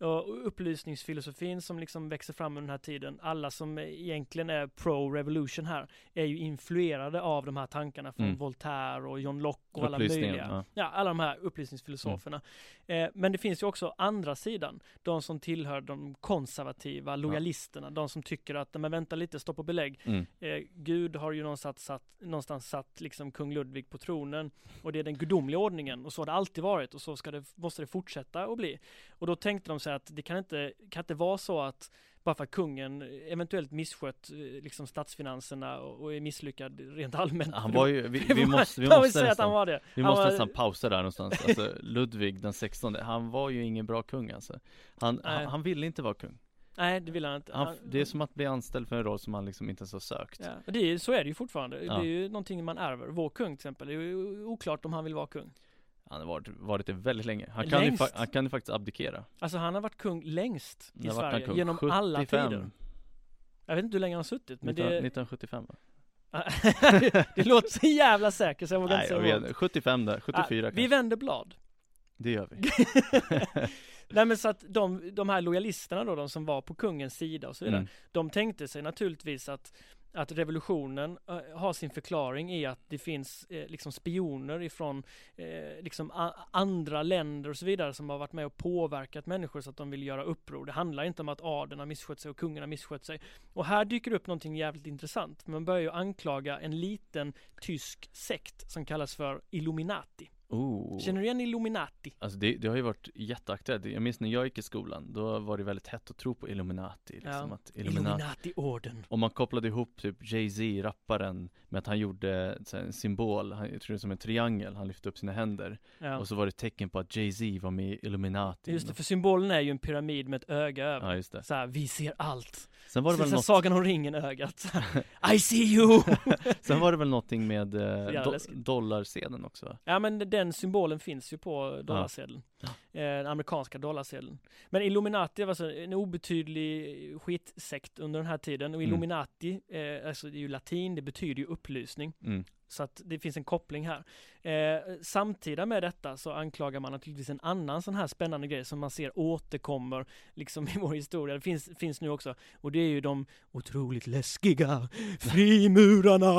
S1: Och upplysningsfilosofin som liksom växer fram under den här tiden, alla som egentligen är pro-revolution här, är ju influerade av de här tankarna från
S2: Mm.
S1: Voltaire och John Locke och alla möjliga.
S2: ja.
S1: Ja, alla de här upplysningsfilosoferna. Eh, men det finns ju också andra sidan, de som tillhör de konservativa lojalisterna, de som tycker att, men vänta lite, stopp och belägg.
S2: Mm.
S1: Eh, Gud har ju någonstans satt, någonstans satt liksom kung Ludvig på tronen och det är den gudomliga ordningen och så har det alltid varit och så ska det, måste det fortsätta att bli. Och då tänkte de sig att det kan inte, kan inte vara så att bara för att kungen eventuellt misskött eh, liksom statsfinanserna och, och är misslyckad rent allmänt.
S2: Han var ju, vi, vi måste, vi måste
S1: säga att
S2: nästan
S1: han var det.
S2: Vi måste
S1: var-
S2: nästan pausa där någonstans, alltså Ludvig den 16 han var ju ingen bra kung alltså Han, han, han ville inte vara kung
S1: Nej, det vill han inte.
S2: han, Det är som att bli anställd för en roll som han liksom inte ens har sökt
S1: Ja, det är, så är det ju fortfarande.
S2: Ja.
S1: Det är ju någonting man ärver. Vår kung till exempel, det är ju oklart om han vill vara kung.
S2: Han har varit, varit det väldigt länge Han kan, ju,
S1: Längst.
S2: han kan ju faktiskt abdikera
S1: Alltså han har varit kung längst i Sverige,
S2: kung?
S1: genom alla
S2: 75.
S1: tider. Jag vet inte hur länge han har suttit, men
S2: 19,
S1: det...
S2: 1975 va?
S1: det lågar så jävla säkert så jag vågar
S2: Nej,
S1: inte säga
S2: vet,
S1: emot.
S2: 75 där, 74
S1: Ah, Vi
S2: kanske
S1: vänder blad.
S2: Det gör vi
S1: Nej men så att de, de här lojalisterna då, de som var på kungens sida och så vidare,
S2: mm.
S1: de tänkte sig naturligtvis att att revolutionen eh, har sin förklaring i att det finns eh, liksom spioner ifrån eh, liksom andra länder och så vidare som har varit med och påverkat människor så att de vill göra uppror. Det handlar inte om att adeln har misskött sig och kungen har misskött sig. Och här dyker det upp någonting jävligt intressant. Man börjar ju anklaga en liten tysk sekt som kallas för Illuminati
S2: oh.
S1: Känner du igen Illuminati?
S2: Alltså det, det har ju varit jätteaktuellt Jag minns när jag gick i skolan, då var det väldigt hett att tro på Illuminati liksom
S1: Ja.
S2: att Illuminati
S1: Illuminati-orden.
S2: Och man kopplade ihop typ Jay-Z, rapparen, med att han gjorde här, en symbol, han, jag tror det är som en triangel, han lyfte upp sina händer
S1: Ja.
S2: Och så var det tecken på att Jay-Z var med i Illuminati
S1: Just det, för symbolen är ju en pyramid med ett öga över.
S2: Ja just det
S1: Så här, vi ser allt.
S2: Sen var det
S1: så,
S2: väl
S1: så
S2: något,
S1: Sagan om ringen-ögat. I see you!
S2: sen var det väl någonting med eh, do, dollarsedeln också
S1: ja men den symbolen finns ju på dollarsedeln.
S2: Ja.
S1: Eh, den amerikanska dollarsedeln. Men Illuminati var alltså en obetydlig skitsekt under den här tiden. Och
S2: Mm.
S1: Illuminati, eh, alltså det är ju latin, det betyder ju upplysning.
S2: Mm.
S1: Så att det finns en koppling här. Eh, samtida med detta så anklagar man naturligtvis en annan sån här spännande grej som man ser återkommer liksom i vår historia. Det finns, finns nu också. Och det är ju de otroligt läskiga frimurarna.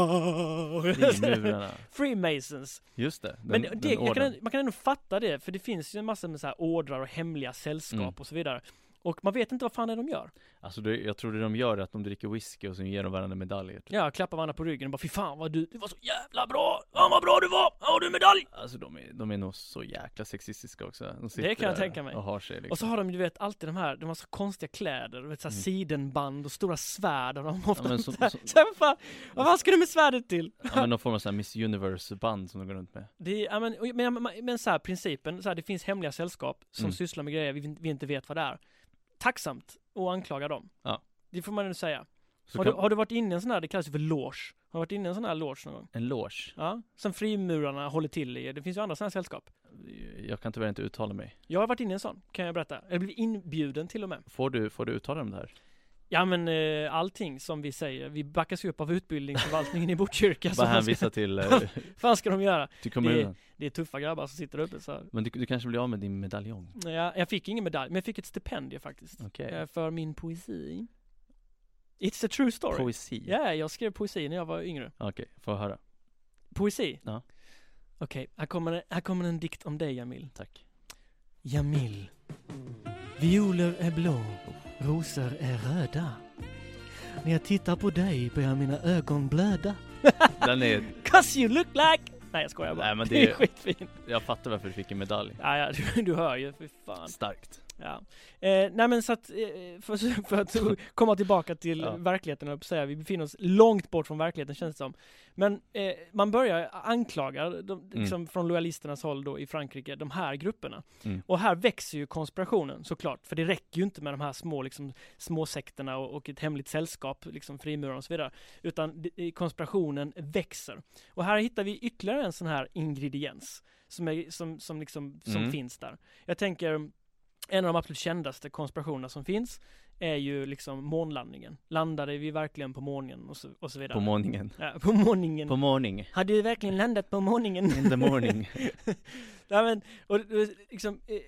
S2: Frimurarna,
S1: Freemasons.
S2: just det, den,
S1: Men det, jag kan, man kan ändå fatta det, för det finns ju en massa med så här ordrar och hemliga sällskap
S2: Mm.
S1: och så vidare. Och man vet inte vad fan det är de gör.
S2: Alltså det, jag tror det de gör är att de dricker whisky och sen ger de varandra medaljer typ.
S1: Ja, klappar varandra på ryggen och bara fy fan vad du, du var så jävla bra! Ja vad bra du var! Har du medalj?
S2: Alltså de är, de är nog så jäkla sexistiska också De
S1: Det kan jag tänka mig.
S2: Och har sig liksom.
S1: Och så har de ju vet alltid de här, de har så konstiga kläder, du vet såhär
S2: Mm.
S1: sidenband och stora svärd och de ofta
S2: Ja,
S1: så, så, här, vad fan, vad fan ska du med svärdet till?
S2: Ja men någon form av sån här Miss Universe band som de går runt med
S1: Det är, ja, men, men, men, men så här, principen, så här, det finns hemliga sällskap som
S2: Mm.
S1: sysslar med grejer vi, vi inte vet vad det är. Tacksamt att anklaga dem.
S2: Ja.
S1: Det får man ändå säga. Har,
S2: kan,
S1: du, har du varit inne i en sån här, det kallas ju för loge. Har du varit inne i en sån här loge någon gång?
S2: En loge
S1: Ja, som frimurarna håller till i. Det finns ju andra sådana här sällskap.
S2: Jag kan tyvärr inte uttala mig
S1: Jag har varit inne i en sån, kan jag berätta. Jag blev inbjuden till och med.
S2: Får du, får du uttala om det här?
S1: Ja men eh, allting som vi säger, vi backas ju upp av utbildningsförvaltningen i Botkyrka.
S2: Bara
S1: vad
S2: hänvisa till, eh,
S1: fan ska de göra?
S2: till kommunen
S1: Det är tuffa grabbar som sitter uppe så.
S2: Men du, du kanske blir av med din medaljong?
S1: Ja, jag fick ingen medalj, men jag fick ett stipendium faktiskt.
S2: Okej
S1: eh, För min poesi. It's a true story.
S2: Poesi?
S1: Ja, jag skrev poesi när jag var yngre.
S2: Okej, får jag höra?
S1: Poesi?
S2: Ja.
S1: Okej, här, kommer, här kommer en dikt om dig Jamil.
S2: Tack
S1: Jamil. Violer är blå, rosor är röda. När jag tittar på dig börjar mina ögon blöda.
S2: Den är,
S1: 'Cause you look like... Nej jag skojar bara.
S2: Nej, men
S1: det är
S2: det-
S1: skitfint.
S2: jag fattar varför du fick en medalj
S1: Ja, ja du, du hör ju, fy fan.
S2: Starkt
S1: Ja. Eh, nej men så att, eh, för, för att komma tillbaka till
S2: Ja.
S1: verkligheten, jag säga, vi befinner oss långt bort från verkligheten känns det som. Men eh, man börjar anklaga, de, liksom från lojalisternas håll då i Frankrike, de här grupperna.
S2: Mm.
S1: Och här växer ju konspirationen såklart, för det räcker ju inte med de här små, liksom, små sekterna och, och ett hemligt sällskap, liksom frimurarna och så vidare. Utan konspirationen växer. Och här hittar vi ytterligare en sån här ingrediens som, är, som, som, liksom, som
S2: Mm.
S1: finns där. Jag tänker, en av de absolut kändaste konspirationerna som finns är ju liksom månlandningen. Landade vi verkligen på månen och så, och så vidare.
S2: På morgonen
S1: ja, på måningen.
S2: På morning
S1: Hade vi verkligen landat på måningen?
S2: In the morning
S1: ja, men, och, och, liksom, eh,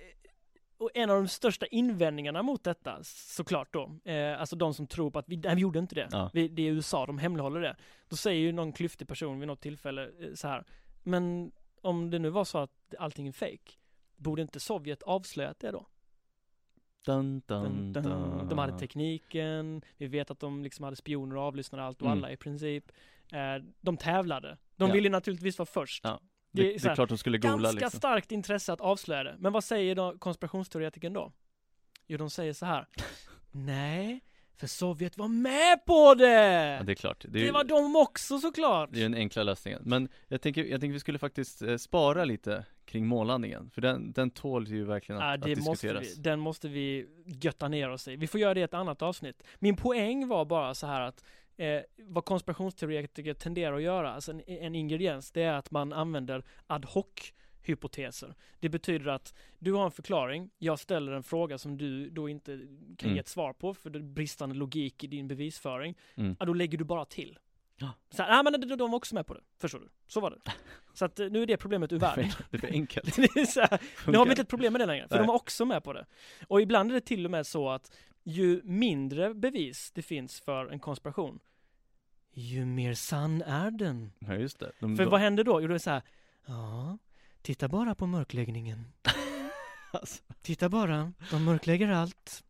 S1: och en av de största invändningarna mot detta, såklart då, eh, alltså de som tror på att vi, nej, vi gjorde inte det.
S2: Ja.
S1: Vi, det är USA, de hemlighåller det. Då säger ju någon klyftig person vid något tillfälle eh, så här, men om det nu var så att allting är fake, borde inte Sovjet avslöjat det då?
S2: Dun,
S1: Dun,
S2: dun.
S1: De hade tekniken, vi vet att de liksom hade spioner och avlyssnade allt och
S2: Mm.
S1: alla i princip. Eh, de tävlade. De
S2: Ja.
S1: ville naturligtvis vara först.
S2: Ja,
S1: det
S2: det,
S1: är
S2: det är klart de skulle googla
S1: Ganska
S2: liksom
S1: starkt intresse att avslöja det. Men vad säger då konspirationsteoretikern då? Jo, de säger så här. Nej, för Sovjet var med på det!
S2: ja, det är klart Det, är,
S1: det
S2: ju-
S1: var de också såklart!
S2: det är den enkla lösningen Men jag tänker, jag tänker vi skulle faktiskt eh, spara lite kring månlandningen För den, den tål ju verkligen att,
S1: Ja,
S2: att
S1: det måste
S2: diskuteras
S1: vi, den måste vi götta ner oss i. Vi får göra det i ett annat avsnitt. Min poäng var bara så här att eh, vad konspirationsteoretiker tenderar att göra, alltså en, en ingrediens, det är att man använder ad hoc hypoteser. Det betyder att du har en förklaring, jag ställer en fråga som du då inte kan
S2: Mm.
S1: ge ett svar på för det är bristande logik i din bevisföring.
S2: Mm.
S1: Ja, då lägger du bara till.
S2: Ja.
S1: Så här, nej men de, var också med på det, förstår du? Så var det. Så att eh, nu är det problemet ur världen.
S2: Det är för enkelt
S1: Det är så här, nu har vi inte ett problem med det längre, för
S2: Nej.
S1: de var också med på det. Och ibland är det till och med så att ju mindre bevis det finns för en konspiration, ju mer sann är den.
S2: Ja just det de,
S1: För
S2: de,
S1: vad händer då? Jo, det är så här, ja, titta bara på mörkläggningen.
S2: alltså,
S1: Titta bara, de mörklägger allt.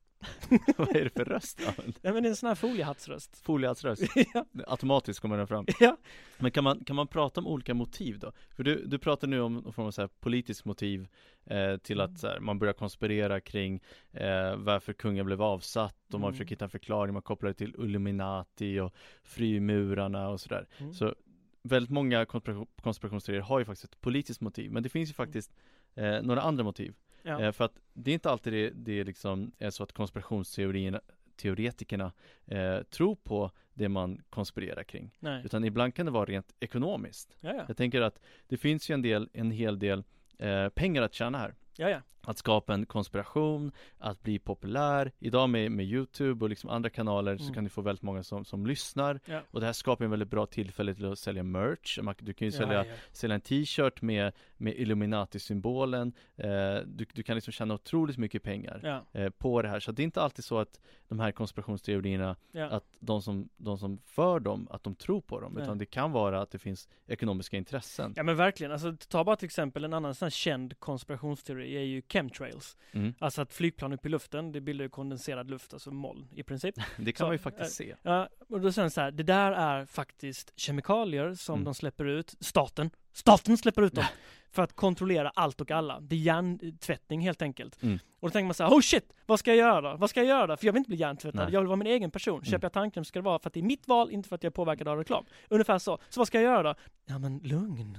S2: Vad är det för röst använder?
S1: Nej men det är en sån här foliehattsröst.
S2: Foliehattsröst
S1: ja.
S2: Automatiskt kommer den fram
S1: ja.
S2: Men kan man, kan man prata om olika motiv då? För du, du pratar nu om någon form av så här politiskt motiv eh, till
S1: Mm.
S2: att så här, man börjar konspirera kring eh, varför kungen blev avsatt och man
S1: Mm.
S2: försöker hitta en förklaring, man kopplar det till Illuminati och frimurarna och sådär
S1: Mm.
S2: Så väldigt många konspiration, konspirationsteorier har ju faktiskt ett politiskt motiv men det finns ju faktiskt eh, några andra motiv
S1: Ja.
S2: eh, För att det är inte alltid det, det liksom är så att konspirationsteorierna teoretikerna eh, tror på det man konspirerar kring
S1: Nej.
S2: utan ibland kan det vara rent ekonomiskt
S1: Ja, ja.
S2: Jag tänker att det finns ju en del, en hel del eh, pengar att tjäna här
S1: Ja, ja.
S2: Att skapa en konspiration, att bli populär. Idag med, med Youtube och liksom andra kanaler så
S1: Mm.
S2: kan du få väldigt många som, som lyssnar.
S1: Ja.
S2: Och det här skapar en väldigt bra tillfälle till att sälja merch. Du kan ju sälja,
S1: Ja, ja.
S2: sälja en t-shirt med, med Illuminati-symbolen. Eh, du, du kan liksom tjäna otroligt mycket pengar eh, på det här. Så det är inte alltid så att de här konspirationsteorierna att de som, de som för dem, att de tror på dem. Utan det kan vara att det finns ekonomiska intressen.
S1: Ja men verkligen, alltså ta bara till exempel en annan sån känd konspirationsteori är ju chemtrails.
S2: mm.
S1: Alltså att flygplan upp i luften, det bildar ju kondenserad luft, alltså moln i princip.
S2: Det kan
S1: Så,
S2: man ju faktiskt se
S1: Ja, och då säger den så här, det där är faktiskt kemikalier som
S2: Mm.
S1: de släpper ut, staten, staten släpper ut dem för att kontrollera allt och alla. Det är hjärntvättning helt enkelt.
S2: Mm.
S1: Och då tänker man så här, oh shit, vad ska jag göra då? Vad ska jag göra då? För jag vill inte bli hjärntvättad,
S2: Nej.
S1: jag vill vara min egen person.
S2: Mm.
S1: Köper jag tandkräm ska det vara för att det är mitt val, inte för att jag är påverkad av reklam. Ungefär så. Så vad ska jag göra då? Ja men lugn.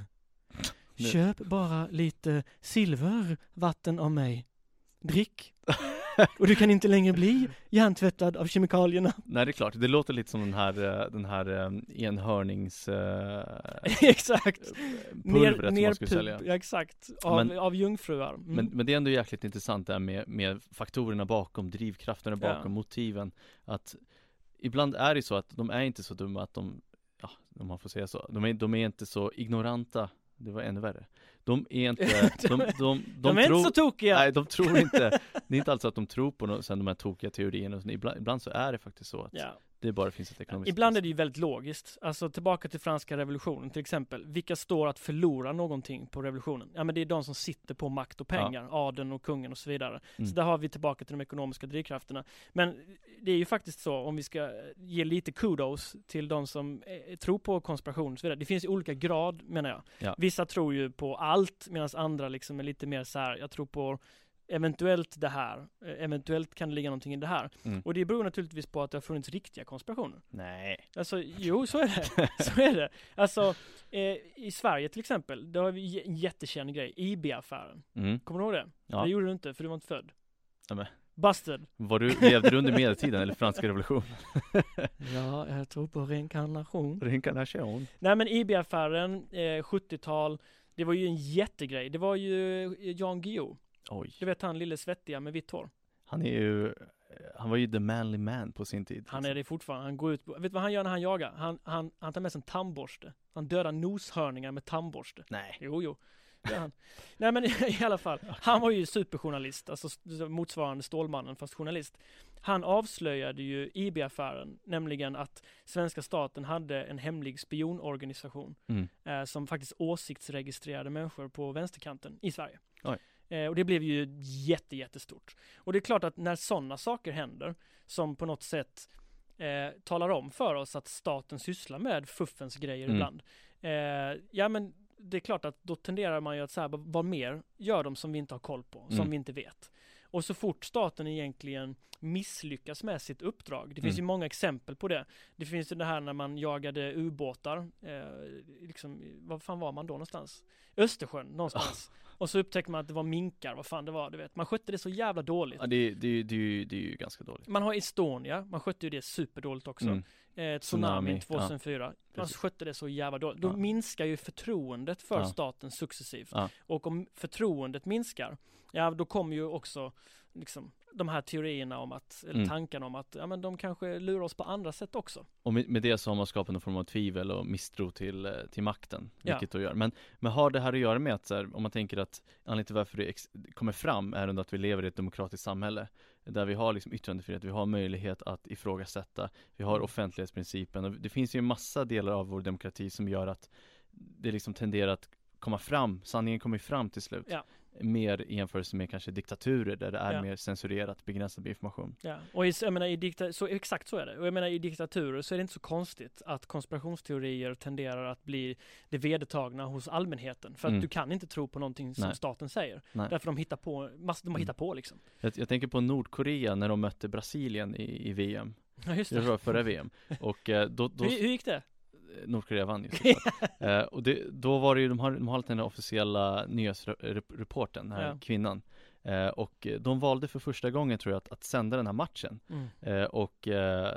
S2: Nu-
S1: Köp bara lite silvervatten av mig. Drick. och du kan inte längre bli hjärntvättad av kemikalierna.
S2: Nej det är klart, det låter lite som den här, eh, den här eh, enhörnings eh,
S1: exakt.
S2: pulvret som
S1: ner
S2: man skulle sälja
S1: ja, exakt. Av,
S2: Men-
S1: av jungfruar. Mm.
S2: men, men det är ändå jäkligt intressant det här med, med faktorerna bakom, drivkrafterna bakom,
S1: Ja.
S2: motiven Att ibland är det så att de är inte så dumma att de, ja om man får säga så, de är, de är inte så ignoranta det var ännu värre. De är inte, de, de, de,
S1: de, är
S2: tror,
S1: inte så tokiga.
S2: Nej de tror inte Det är inte alls att de tror på något, sen de här tokiga teorierna ibland, ibland så är det faktiskt så att
S1: Ja.
S2: Det bara finns ett ekonomiskt
S1: Ibland är det ju väldigt logiskt. Alltså tillbaka till franska revolutionen till exempel. Vilka står att förlora någonting på revolutionen? Ja men det är de som sitter på makt och pengar, adeln och kungen och så vidare.
S2: Mm.
S1: Så där har vi tillbaka till de ekonomiska drivkrafterna. Men det är ju faktiskt så, om vi ska ge lite kudos till de som eh, tror på konspiration och så vidare. Det finns ju olika grad menar jag.
S2: Ja.
S1: Vissa tror ju på allt medan andra liksom är lite mer så här, jag tror på eventuellt det här, eh, eventuellt kan det ligga någonting i det här.
S2: Mm.
S1: Och det beror naturligtvis på att det har funnits riktiga konspirationer.
S2: Nej.
S1: Alltså, jo, så är det. Så är det. Alltså, eh, i Sverige till exempel, då har vi en jättekänd grej, IB-affären.
S2: Mm.
S1: Kommer du ihåg det?
S2: Ja.
S1: Det gjorde du inte, för du var inte född.
S2: Ja.
S1: Busted.
S2: Var du, levde du under medeltiden eller franska revolutionen?
S1: Ja, jag tror på reinkarnation.
S2: Reinkarnation.
S1: Nej men IB-affären, eh, 70-tal, det var ju en jättegrej. Det var ju eh, Jan Guillou.
S2: Oj.
S1: Du vet han lille svettiga med vitt hår.
S2: Han är ju, han var ju the manly man på sin tid.
S1: Han är det fortfarande. Han går ut, vet du vad han gör när han jagar? Han, han, han tar med sig en tandborste. Han dödar noshörningar med tandborste.
S2: Nej.
S1: Jo, jo. Det han. Nej men i alla fall, han var ju superjournalist, alltså motsvarande Stålmannen fast journalist. Han avslöjade ju IB-affären, nämligen att svenska staten hade en hemlig spionorganisation
S2: Mm.
S1: eh, som faktiskt åsiktsregistrerade människor på vänsterkanten i Sverige.
S2: Oj.
S1: Eh, och det blev ju jätte, jättestort. Och det är klart att när sådana saker händer, som på något sätt eh, talar om för oss att staten sysslar med fuffens grejer
S2: Mm.
S1: ibland. Eh, ja men det är klart att då tenderar man ju att säga, vad mer gör de som vi inte har koll på, som
S2: Mm.
S1: vi inte vet. Och så fort staten egentligen misslyckas med sitt uppdrag, det finns
S2: Mm.
S1: ju många exempel på det. Det finns ju det här när man jagade ubåtar, eh, liksom, var fan var man då någonstans? Östersjön någonstans. Och så upptäckte man att det var minkar, vad fan det var, du vet. Man skötte det så jävla dåligt.
S2: Ja, det, det, det, det är ju ganska dåligt.
S1: Man har Estonia, man skötte ju det superdåligt också.
S2: Mm.
S1: Eh, tsunami
S2: Tsunami,
S1: 2004. Man
S2: precis.
S1: skötte det så jävla dåligt. Då
S2: Ja.
S1: minskar ju förtroendet för
S2: Ja.
S1: staten successivt.
S2: Ja.
S1: Och om förtroendet minskar, ja då kommer ju också liksom de här teorierna om att, eller
S2: Mm.
S1: tankarna om att, ja men de kanske lurar oss på andra sätt också.
S2: Och med, med det så har man skapat någon form av tvivel och misstro till, eh, till makten,
S1: Ja.
S2: vilket då gör. Men, men har det här att göra med att så här, om man tänker att anledningen till varför det kommer fram är ändå att vi lever i ett demokratiskt samhälle där vi har liksom yttrandefrihet, vi har möjlighet att ifrågasätta, vi har
S1: Mm.
S2: offentlighetsprincipen och det finns ju en massa delar av vår demokrati som gör att det liksom tenderar att komma fram, sanningen kommer fram till slut.
S1: Ja.
S2: Mer i jämförelse med kanske diktaturer där det är
S1: Ja.
S2: mer censurerat, begränsad information.
S1: Ja, och i, jag menar, i dikta, så exakt så är det. Och jag menar i diktaturer så är det inte så konstigt att konspirationsteorier tenderar att bli det vedertagna hos allmänheten. För att
S2: Mm.
S1: du kan inte tro på någonting som
S2: Nej.
S1: staten säger.
S2: Nej.
S1: Därför de hittar på, mass, de har
S2: Mm.
S1: hittat på liksom.
S2: Jag, jag tänker på Nordkorea när de mötte Brasilien i, i VM.
S1: Ja, just
S2: Det var förra VM. Och eh, då, då
S1: Hur, hur gick det?
S2: Nordkorea vann ju såklart. eh, Och det, då var det ju, de har, de har alltid den här officiella nyhetsreporten, den här
S1: Ja.
S2: kvinnan. Eh, och de valde för första gången tror jag att, att sända den här matchen.
S1: Mm.
S2: Eh, och eh,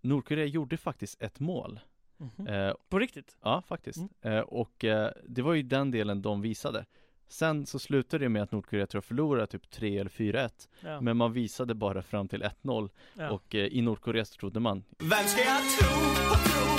S2: Nordkorea gjorde faktiskt ett mål.
S1: Mhm.
S2: Eh,
S1: På riktigt?
S2: ja, faktiskt.
S1: Mm.
S2: Eh, och eh, det var ju den delen de visade. Sen så slutade det med att Nordkorea tror jag förlorade typ 3 eller 4-1
S1: Ja.
S2: Men man visade bara fram till 1-0
S1: ja.
S2: Och eh, i Nordkorea så trodde man
S3: Vem ska jag tro på, tro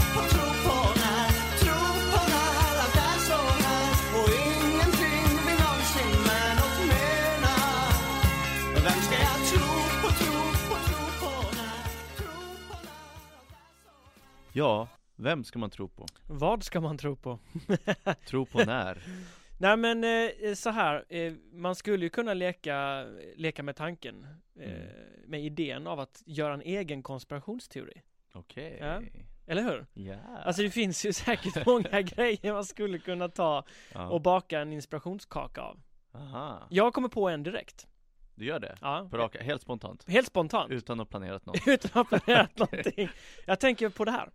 S2: Ja, vem ska man tro på?
S1: Vad ska man tro på?
S2: Tro på när?
S1: Nej men eh, så här, eh, man skulle ju kunna leka, leka med tanken, eh,
S2: Mm.
S1: med idén av att göra en egen konspirationsteori.
S2: Okej
S1: Ja. Eller hur?
S2: Ja.
S1: Alltså det finns ju säkert många grejer man skulle kunna ta
S2: ja.
S1: och baka en inspirationskaka av.
S2: Aha,
S1: Jag kommer på en direkt.
S2: du gör det?
S1: Ja,
S2: På raka, helt spontant?
S1: helt spontant.
S2: Utan att ha planerat något?
S1: Utan att ha planerat någonting. Jag tänker på det här.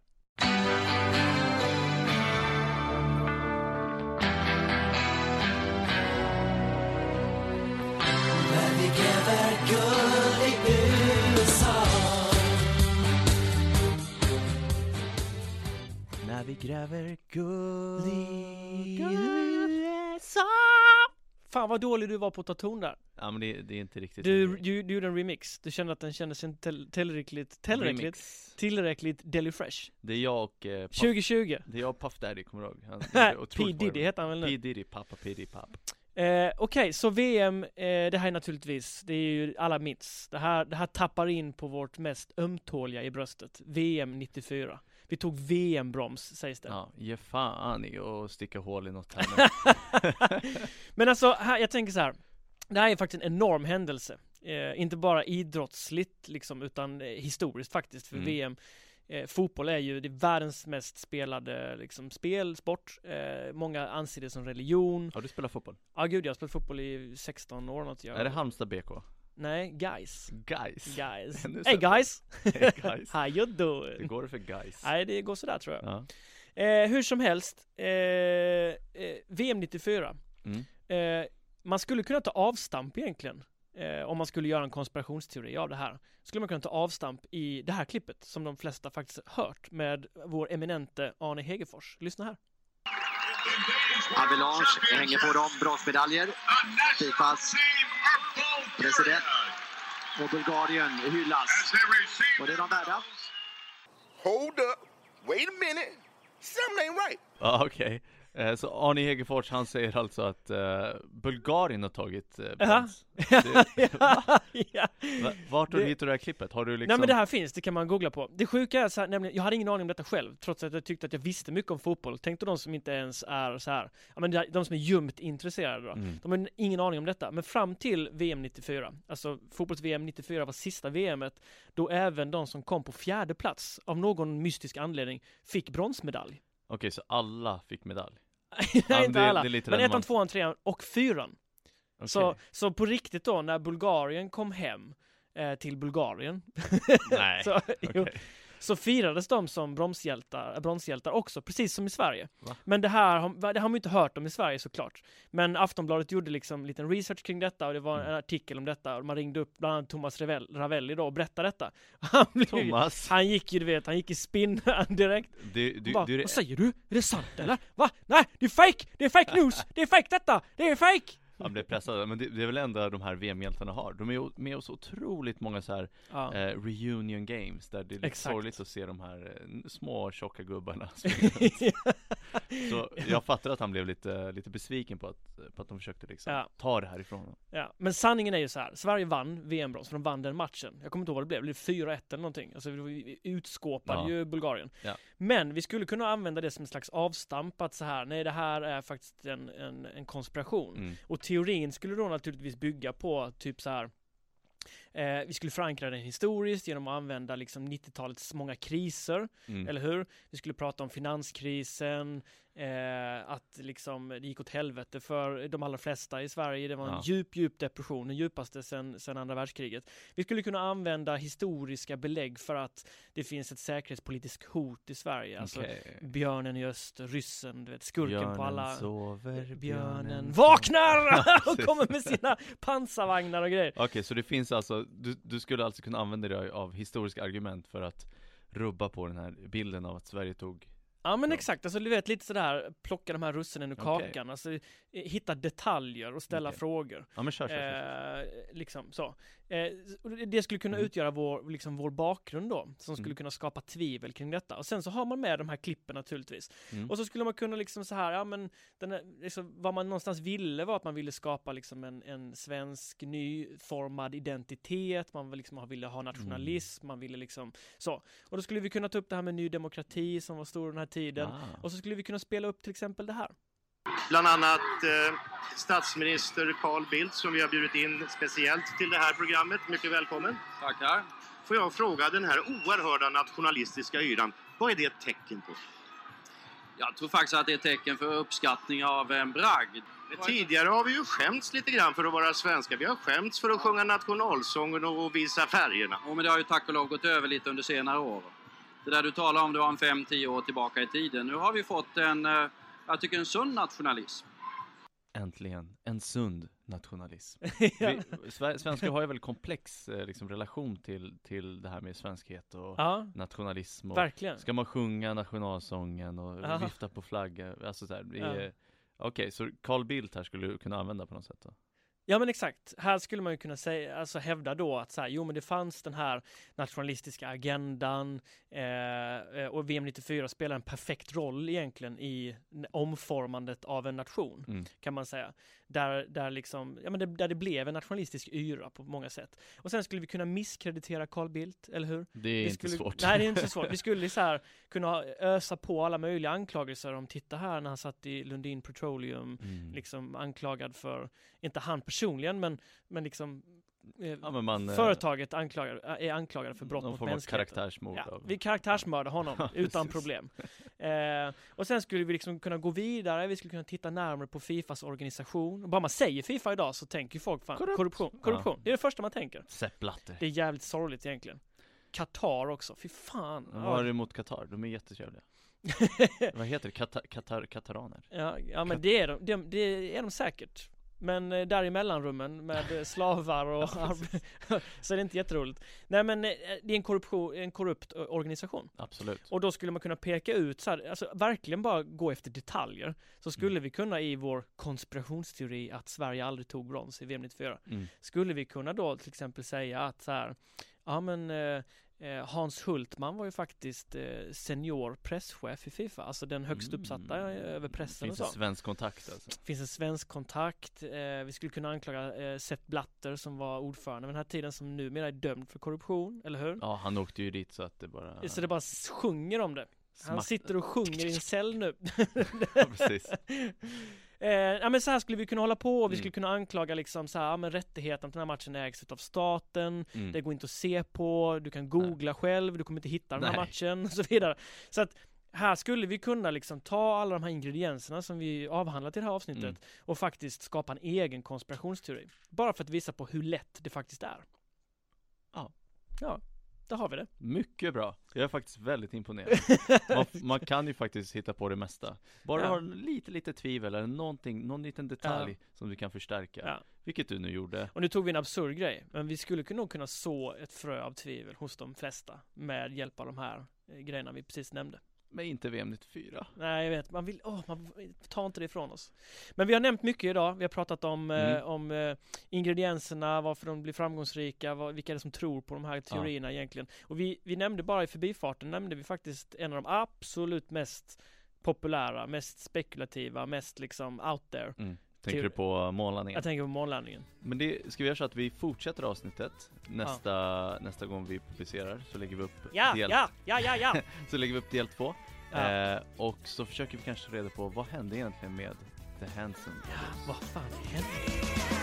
S3: När vi gräver
S2: När vi gräver guld
S1: Fan vad dålig du var på att ta ton där.
S2: Ja men det, det är inte riktigt
S1: Du, du, du gjorde en remix. Du kände att den kändes inte till- tillräckligt, tillräckligt,
S2: Remix.
S1: tillräckligt Deli Fresh.
S2: Det är jag och eh, Puff,
S1: 2020.
S2: Det är jag och Puff Daddy, kommer du ihåg? Han
S1: P Diddy heter han väl
S2: P
S1: nu?
S2: Diddy, pappa P Diddy, papp
S1: Eh, Okej, så VM, eh, det här är naturligtvis, det är ju alla minns. Det här, det här tappar in på vårt mest ömtåliga i bröstet. VM 94. Vi tog VM-broms, sägs det.
S2: Ja, ge fan i att sticka hål i något här.
S1: Men alltså, här, jag tänker så här. Det här är faktiskt en enorm händelse. Eh, inte bara idrottsligt liksom, utan eh, historiskt faktiskt. För
S2: Mm.
S1: VM, eh, fotboll är ju det är världens mest spelade liksom, spel, sport. Eh, många anser det som religion.
S2: Har du spelat fotboll?
S1: Ja gud, jag har spelat fotboll i 16 år något. Jag...
S2: Är det Halmstad BK?
S1: Nej, guys.
S2: Guys?
S1: Guys. Hey guys!
S2: Hey guys!
S1: How you
S2: Det
S1: doing?
S2: går för guys
S1: Nej, det går sådär tror jag.
S2: Ja,
S1: Eh, hur som helst, eh, eh, VM 94.
S2: mm.
S1: Eh, man skulle kunna ta avstamp egentligen. Eh, om man skulle göra en konspirationsteori av det här. Skulle man kunna ta avstamp i det här klippet som de flesta faktiskt hört med vår eminente Arne Hegerfors. Lyssna här.
S5: Avalanche hänger på dem bronsmedaljer. Fifas president och Bulgarien hyllas. Och det är de värda.
S3: Hold up. Wait a minute. Something ain't right.
S2: Ja okej Eh, Så Arne Hegerfors han säger alltså att eh, Bulgarien har tagit eh,
S1: Jaha.
S2: brons Det-
S1: ja, ja.
S2: Va- Vart tog du hittat det här klippet? Har du liksom
S1: Nej men det här finns, det kan man googla på. Det sjuka är så här, nämligen, jag hade ingen aning om detta själv, trots att jag tyckte att jag visste mycket om fotboll. Tänk dig de som inte ens är så här, ja men de som är ljumt intresserade då.
S2: Mm.
S1: De har ingen aning om detta. Men fram till VM 94, alltså fotbolls-VM 94 var sista VMet, då även de som kom på fjärde plats, av någon mystisk anledning, fick bronsmedalj.
S2: Okej så alla fick medalj?
S1: Nej, inte
S2: det-
S1: alla.
S2: det är lite
S1: men ettan,
S2: relevant.
S1: tvåan, trean och fyran.
S2: Okej.
S1: Så, så på riktigt då, när Bulgarien kom hem eh, till Bulgarien,
S2: Nej,
S1: så, jo,
S2: okej.
S1: Så firades de som bromshjältar, bronshjältar också, precis som i Sverige.
S2: Va?
S1: Men det här har, det har man ju inte hört om i Sverige såklart. Men Aftonbladet gjorde liksom liten research kring detta och det var en
S2: Mm.
S1: artikel om detta och man ringde upp bland annat Thomas Ravel, Ravelli då och berättade detta. Han, blev,
S2: Thomas,
S1: han gick ju, du vet, han gick i spinn direkt.
S2: du, du,
S1: bara,
S2: du,
S1: Vad säger du? Är det sant eller? Va? Nej, det är fake! Det är fake news! Det är fake detta! Det är fake!
S2: Han blev pressad, men det, det är väl ändå de här VM-hjältarna har De är med oss otroligt många så här
S1: Ja.
S2: eh, reunion games där det är lite
S1: Exakt.
S2: sorgligt att se de här eh, små tjocka gubbarna. Så jag fattar att han blev lite, lite besviken på att, på att de försökte liksom
S1: Ja.
S2: ta det härifrån honom
S1: Ja, men sanningen är ju så här. Sverige vann VM-brons, för de vann den matchen. Jag kommer inte ihåg vad det blev, det blev 4-1 eller någonting. Alltså vi utskåpade
S2: Ja.
S1: ju Bulgarien.
S2: Ja.
S1: Men vi skulle kunna använda det som en slags avstamp att så här, nej det här är faktiskt en, en, en konspiration.
S2: mm.
S1: Och teorin skulle då naturligtvis bygga på typ så här Eh, vi skulle förankra den historiskt genom att använda liksom 90-talets många kriser,
S2: Mm.
S1: eller hur? Vi skulle prata om finanskrisen, eh, att liksom det gick åt helvete för de allra flesta i Sverige. Det var en
S2: Ja.
S1: djup, djup depression, den djupaste sedan, andra världskriget. Vi skulle kunna använda historiska belägg för att det finns ett säkerhetspolitiskt hot i Sverige. Alltså
S2: Okej.
S1: björnen i öster, ryssen, du vet, skurken på alla...
S2: sover,
S1: Björnen vaknar och kommer med sina pansarvagnar och grejer.
S2: Okej, så det finns alltså, du, du skulle alltså kunna använda dig av historiska argument för att rubba på den här bilden av att Sverige tog
S1: Ja men exakt, alltså du vet lite sådär, plocka de här russinen ur
S2: Okej.
S1: kakan, alltså hitta detaljer och ställa
S2: Okej.
S1: frågor.
S2: Ja men kör, kör, kör, kör.
S1: Eh, liksom så. Eh, det- skulle kunna
S2: Mm.
S1: utgöra vår, liksom vår bakgrund då, som skulle
S2: Mm.
S1: kunna skapa tvivel kring detta. Och sen så har man med de här klippen naturligtvis.
S2: Mm.
S1: Och så skulle man kunna liksom så här, ja men, här, liksom, vad man någonstans ville var att man ville skapa liksom en, en svensk nyformad identitet, man liksom, ville ha nationalism, man ville liksom så. Och då skulle vi kunna ta upp det här med ny demokrati som var stor den här tiden.
S2: Ah.
S1: Och så skulle vi kunna spela upp till exempel det här.
S6: Bland annat eh, statsminister Carl Bildt som vi har bjudit in speciellt till det här programmet. Mycket välkommen.
S5: Tackar.
S6: Får jag fråga den här oerhörda nationalistiska yran, vad är det ett tecken på?
S5: Jag tror faktiskt att det är ett tecken för uppskattning av en bragd.
S6: Men tidigare har vi ju skämts lite grann för att vara svenska. Vi har skämts för att sjunga nationalsången och visa färgerna.
S5: Jo, men det har ju tack och lov gått över lite under senare år. Det där du talar om, det var en fem, tio år tillbaka i tiden. Nu har vi fått en, eh, jag tycker en sund nationalism.
S2: Äntligen, en sund nationalism
S1: Ja.
S2: vi, Sve- Svenskar har ju väldigt komplex eh, liksom, relation till, till det här med svenskhet och
S1: Ja,
S2: nationalism och
S1: verkligen.
S2: Ska man sjunga nationalsången och
S1: Ja.
S2: vifta på flagga, alltså så här, det
S1: Ja.
S2: Okej, så Carl Bildt här skulle du kunna använda på något sätt då?
S1: Ja men exakt, här skulle man ju kunna säga, alltså hävda då att så här, jo men det fanns den här nationalistiska agendan eh, eh, och VM 94 spelar en perfekt roll egentligen i omformandet av en nation
S2: Mm.
S1: kan man säga. Där, där, liksom, ja, men det, där det blev en nationalistisk yra på många sätt. Och sen skulle vi kunna misskreditera Carl Bildt, eller hur?
S2: Det är
S1: vi
S2: inte
S1: skulle,
S2: svårt.
S1: Nej, det är inte så svårt. Vi skulle så här kunna ösa på alla möjliga anklagelser om, titta här när han satt i Lundin Petroleum,
S2: Mm.
S1: liksom anklagad för, inte han personligen, men, men liksom eh,
S2: Ja, man, eh,
S1: Företaget anklagad, är anklagade för brott mot mänskligheten.
S2: karaktärsmord
S1: Ja,
S2: av-
S1: vi karaktärsmördar honom
S2: Ja,
S1: utan problem. Eh, och sen skulle vi liksom kunna gå vidare, vi skulle kunna titta närmare på Fifas organisation. Och bara man säger Fifa idag så tänker folk fan,
S2: Korrupt.
S1: korruption, korruption. Det är det första man tänker.
S2: Sepp Blatter.
S1: Det är jävligt sorgligt egentligen. Qatar också, fy fan.
S2: Vad har du emot Qatar? De är jättetrevliga. Vad heter det? Qatar, Qatar, Qataraner?
S1: Ja, ja men det är de, det, det är de säkert. Men eh, där i mellanrummen med eh, slavar och så är det inte jätteroligt. Nej men eh, det är en, korruption, en korrupt organisation.
S2: Absolut.
S1: Och då skulle man kunna peka ut så här, alltså verkligen bara gå efter detaljer. Så skulle
S2: Mm.
S1: vi kunna i vår konspirationsteori att Sverige aldrig tog brons i VM 94.
S2: Mm.
S1: Skulle vi kunna då till exempel säga att så här, ja men eh, Hans Hultman var ju faktiskt eh, senior presschef i Fifa, alltså den högst uppsatta
S2: Mm.
S1: eh, över pressen
S2: Finns
S1: och så.
S2: svensk kontakt alltså?
S1: finns en svensk kontakt. Eh, vi skulle kunna anklaga eh, Sepp Blatter som var ordförande vid den här tiden som numera är dömd för korruption, eller hur?
S2: Ja, han åkte ju dit så att det bara
S1: Så det bara sjunger om det. Han sitter och sjunger i en cell nu.
S2: Ja, precis.
S1: Eh, ja men så här skulle vi kunna hålla på och vi
S2: Mm.
S1: skulle kunna anklaga liksom så här, ja men rättigheten till den här matchen ägs av staten,
S2: Mm.
S1: det går inte att se på, du kan googla själv, du kommer inte hitta den här
S2: Nej.
S1: matchen och så vidare. Så att här skulle vi kunna liksom ta alla de här ingredienserna som vi avhandlat i det här avsnittet
S2: Mm.
S1: och faktiskt skapa en egen konspirationsteori. Bara för att visa på hur lätt det faktiskt är.
S2: Ja.
S1: Ja, där har vi det.
S2: Mycket bra. Jag är faktiskt väldigt imponerad. Man, man kan ju faktiskt hitta på det mesta. Bara
S1: Ja.
S2: ha lite, lite tvivel eller någonting, någon liten detalj som du kan förstärka.
S1: Ja.
S2: Vilket du nu gjorde.
S1: Och nu tog vi en absurd grej, men vi skulle nog kunna så ett frö av tvivel hos de flesta med hjälp av de här eh, grejerna vi precis nämnde.
S2: Men inte VM 94.
S1: Nej, jag vet, man vill, åh, man tar inte det ifrån oss. Men vi har nämnt mycket idag. Vi har pratat om, eh,
S2: Mm.
S1: om eh, ingredienserna, varför de blir framgångsrika, vad, vilka är det som tror på de här teorierna egentligen. Och vi, vi nämnde bara i förbifarten, nämnde vi faktiskt en av de absolut mest populära, mest spekulativa, mest liksom out there.
S2: Tänker
S1: Teori-
S2: du på månlandningen?
S1: Jag tänker på månlandningen.
S2: Men det, ska vi göra så att vi fortsätter avsnittet nästa, nästa gång vi publicerar så lägger vi upp
S1: Ja,
S2: del,
S1: ja, ja, ja, ja!
S2: så lägger vi upp del två
S1: Ja.
S2: eh, och så försöker vi kanske reda på vad hände egentligen med The Hanson
S1: ja vad fan hände?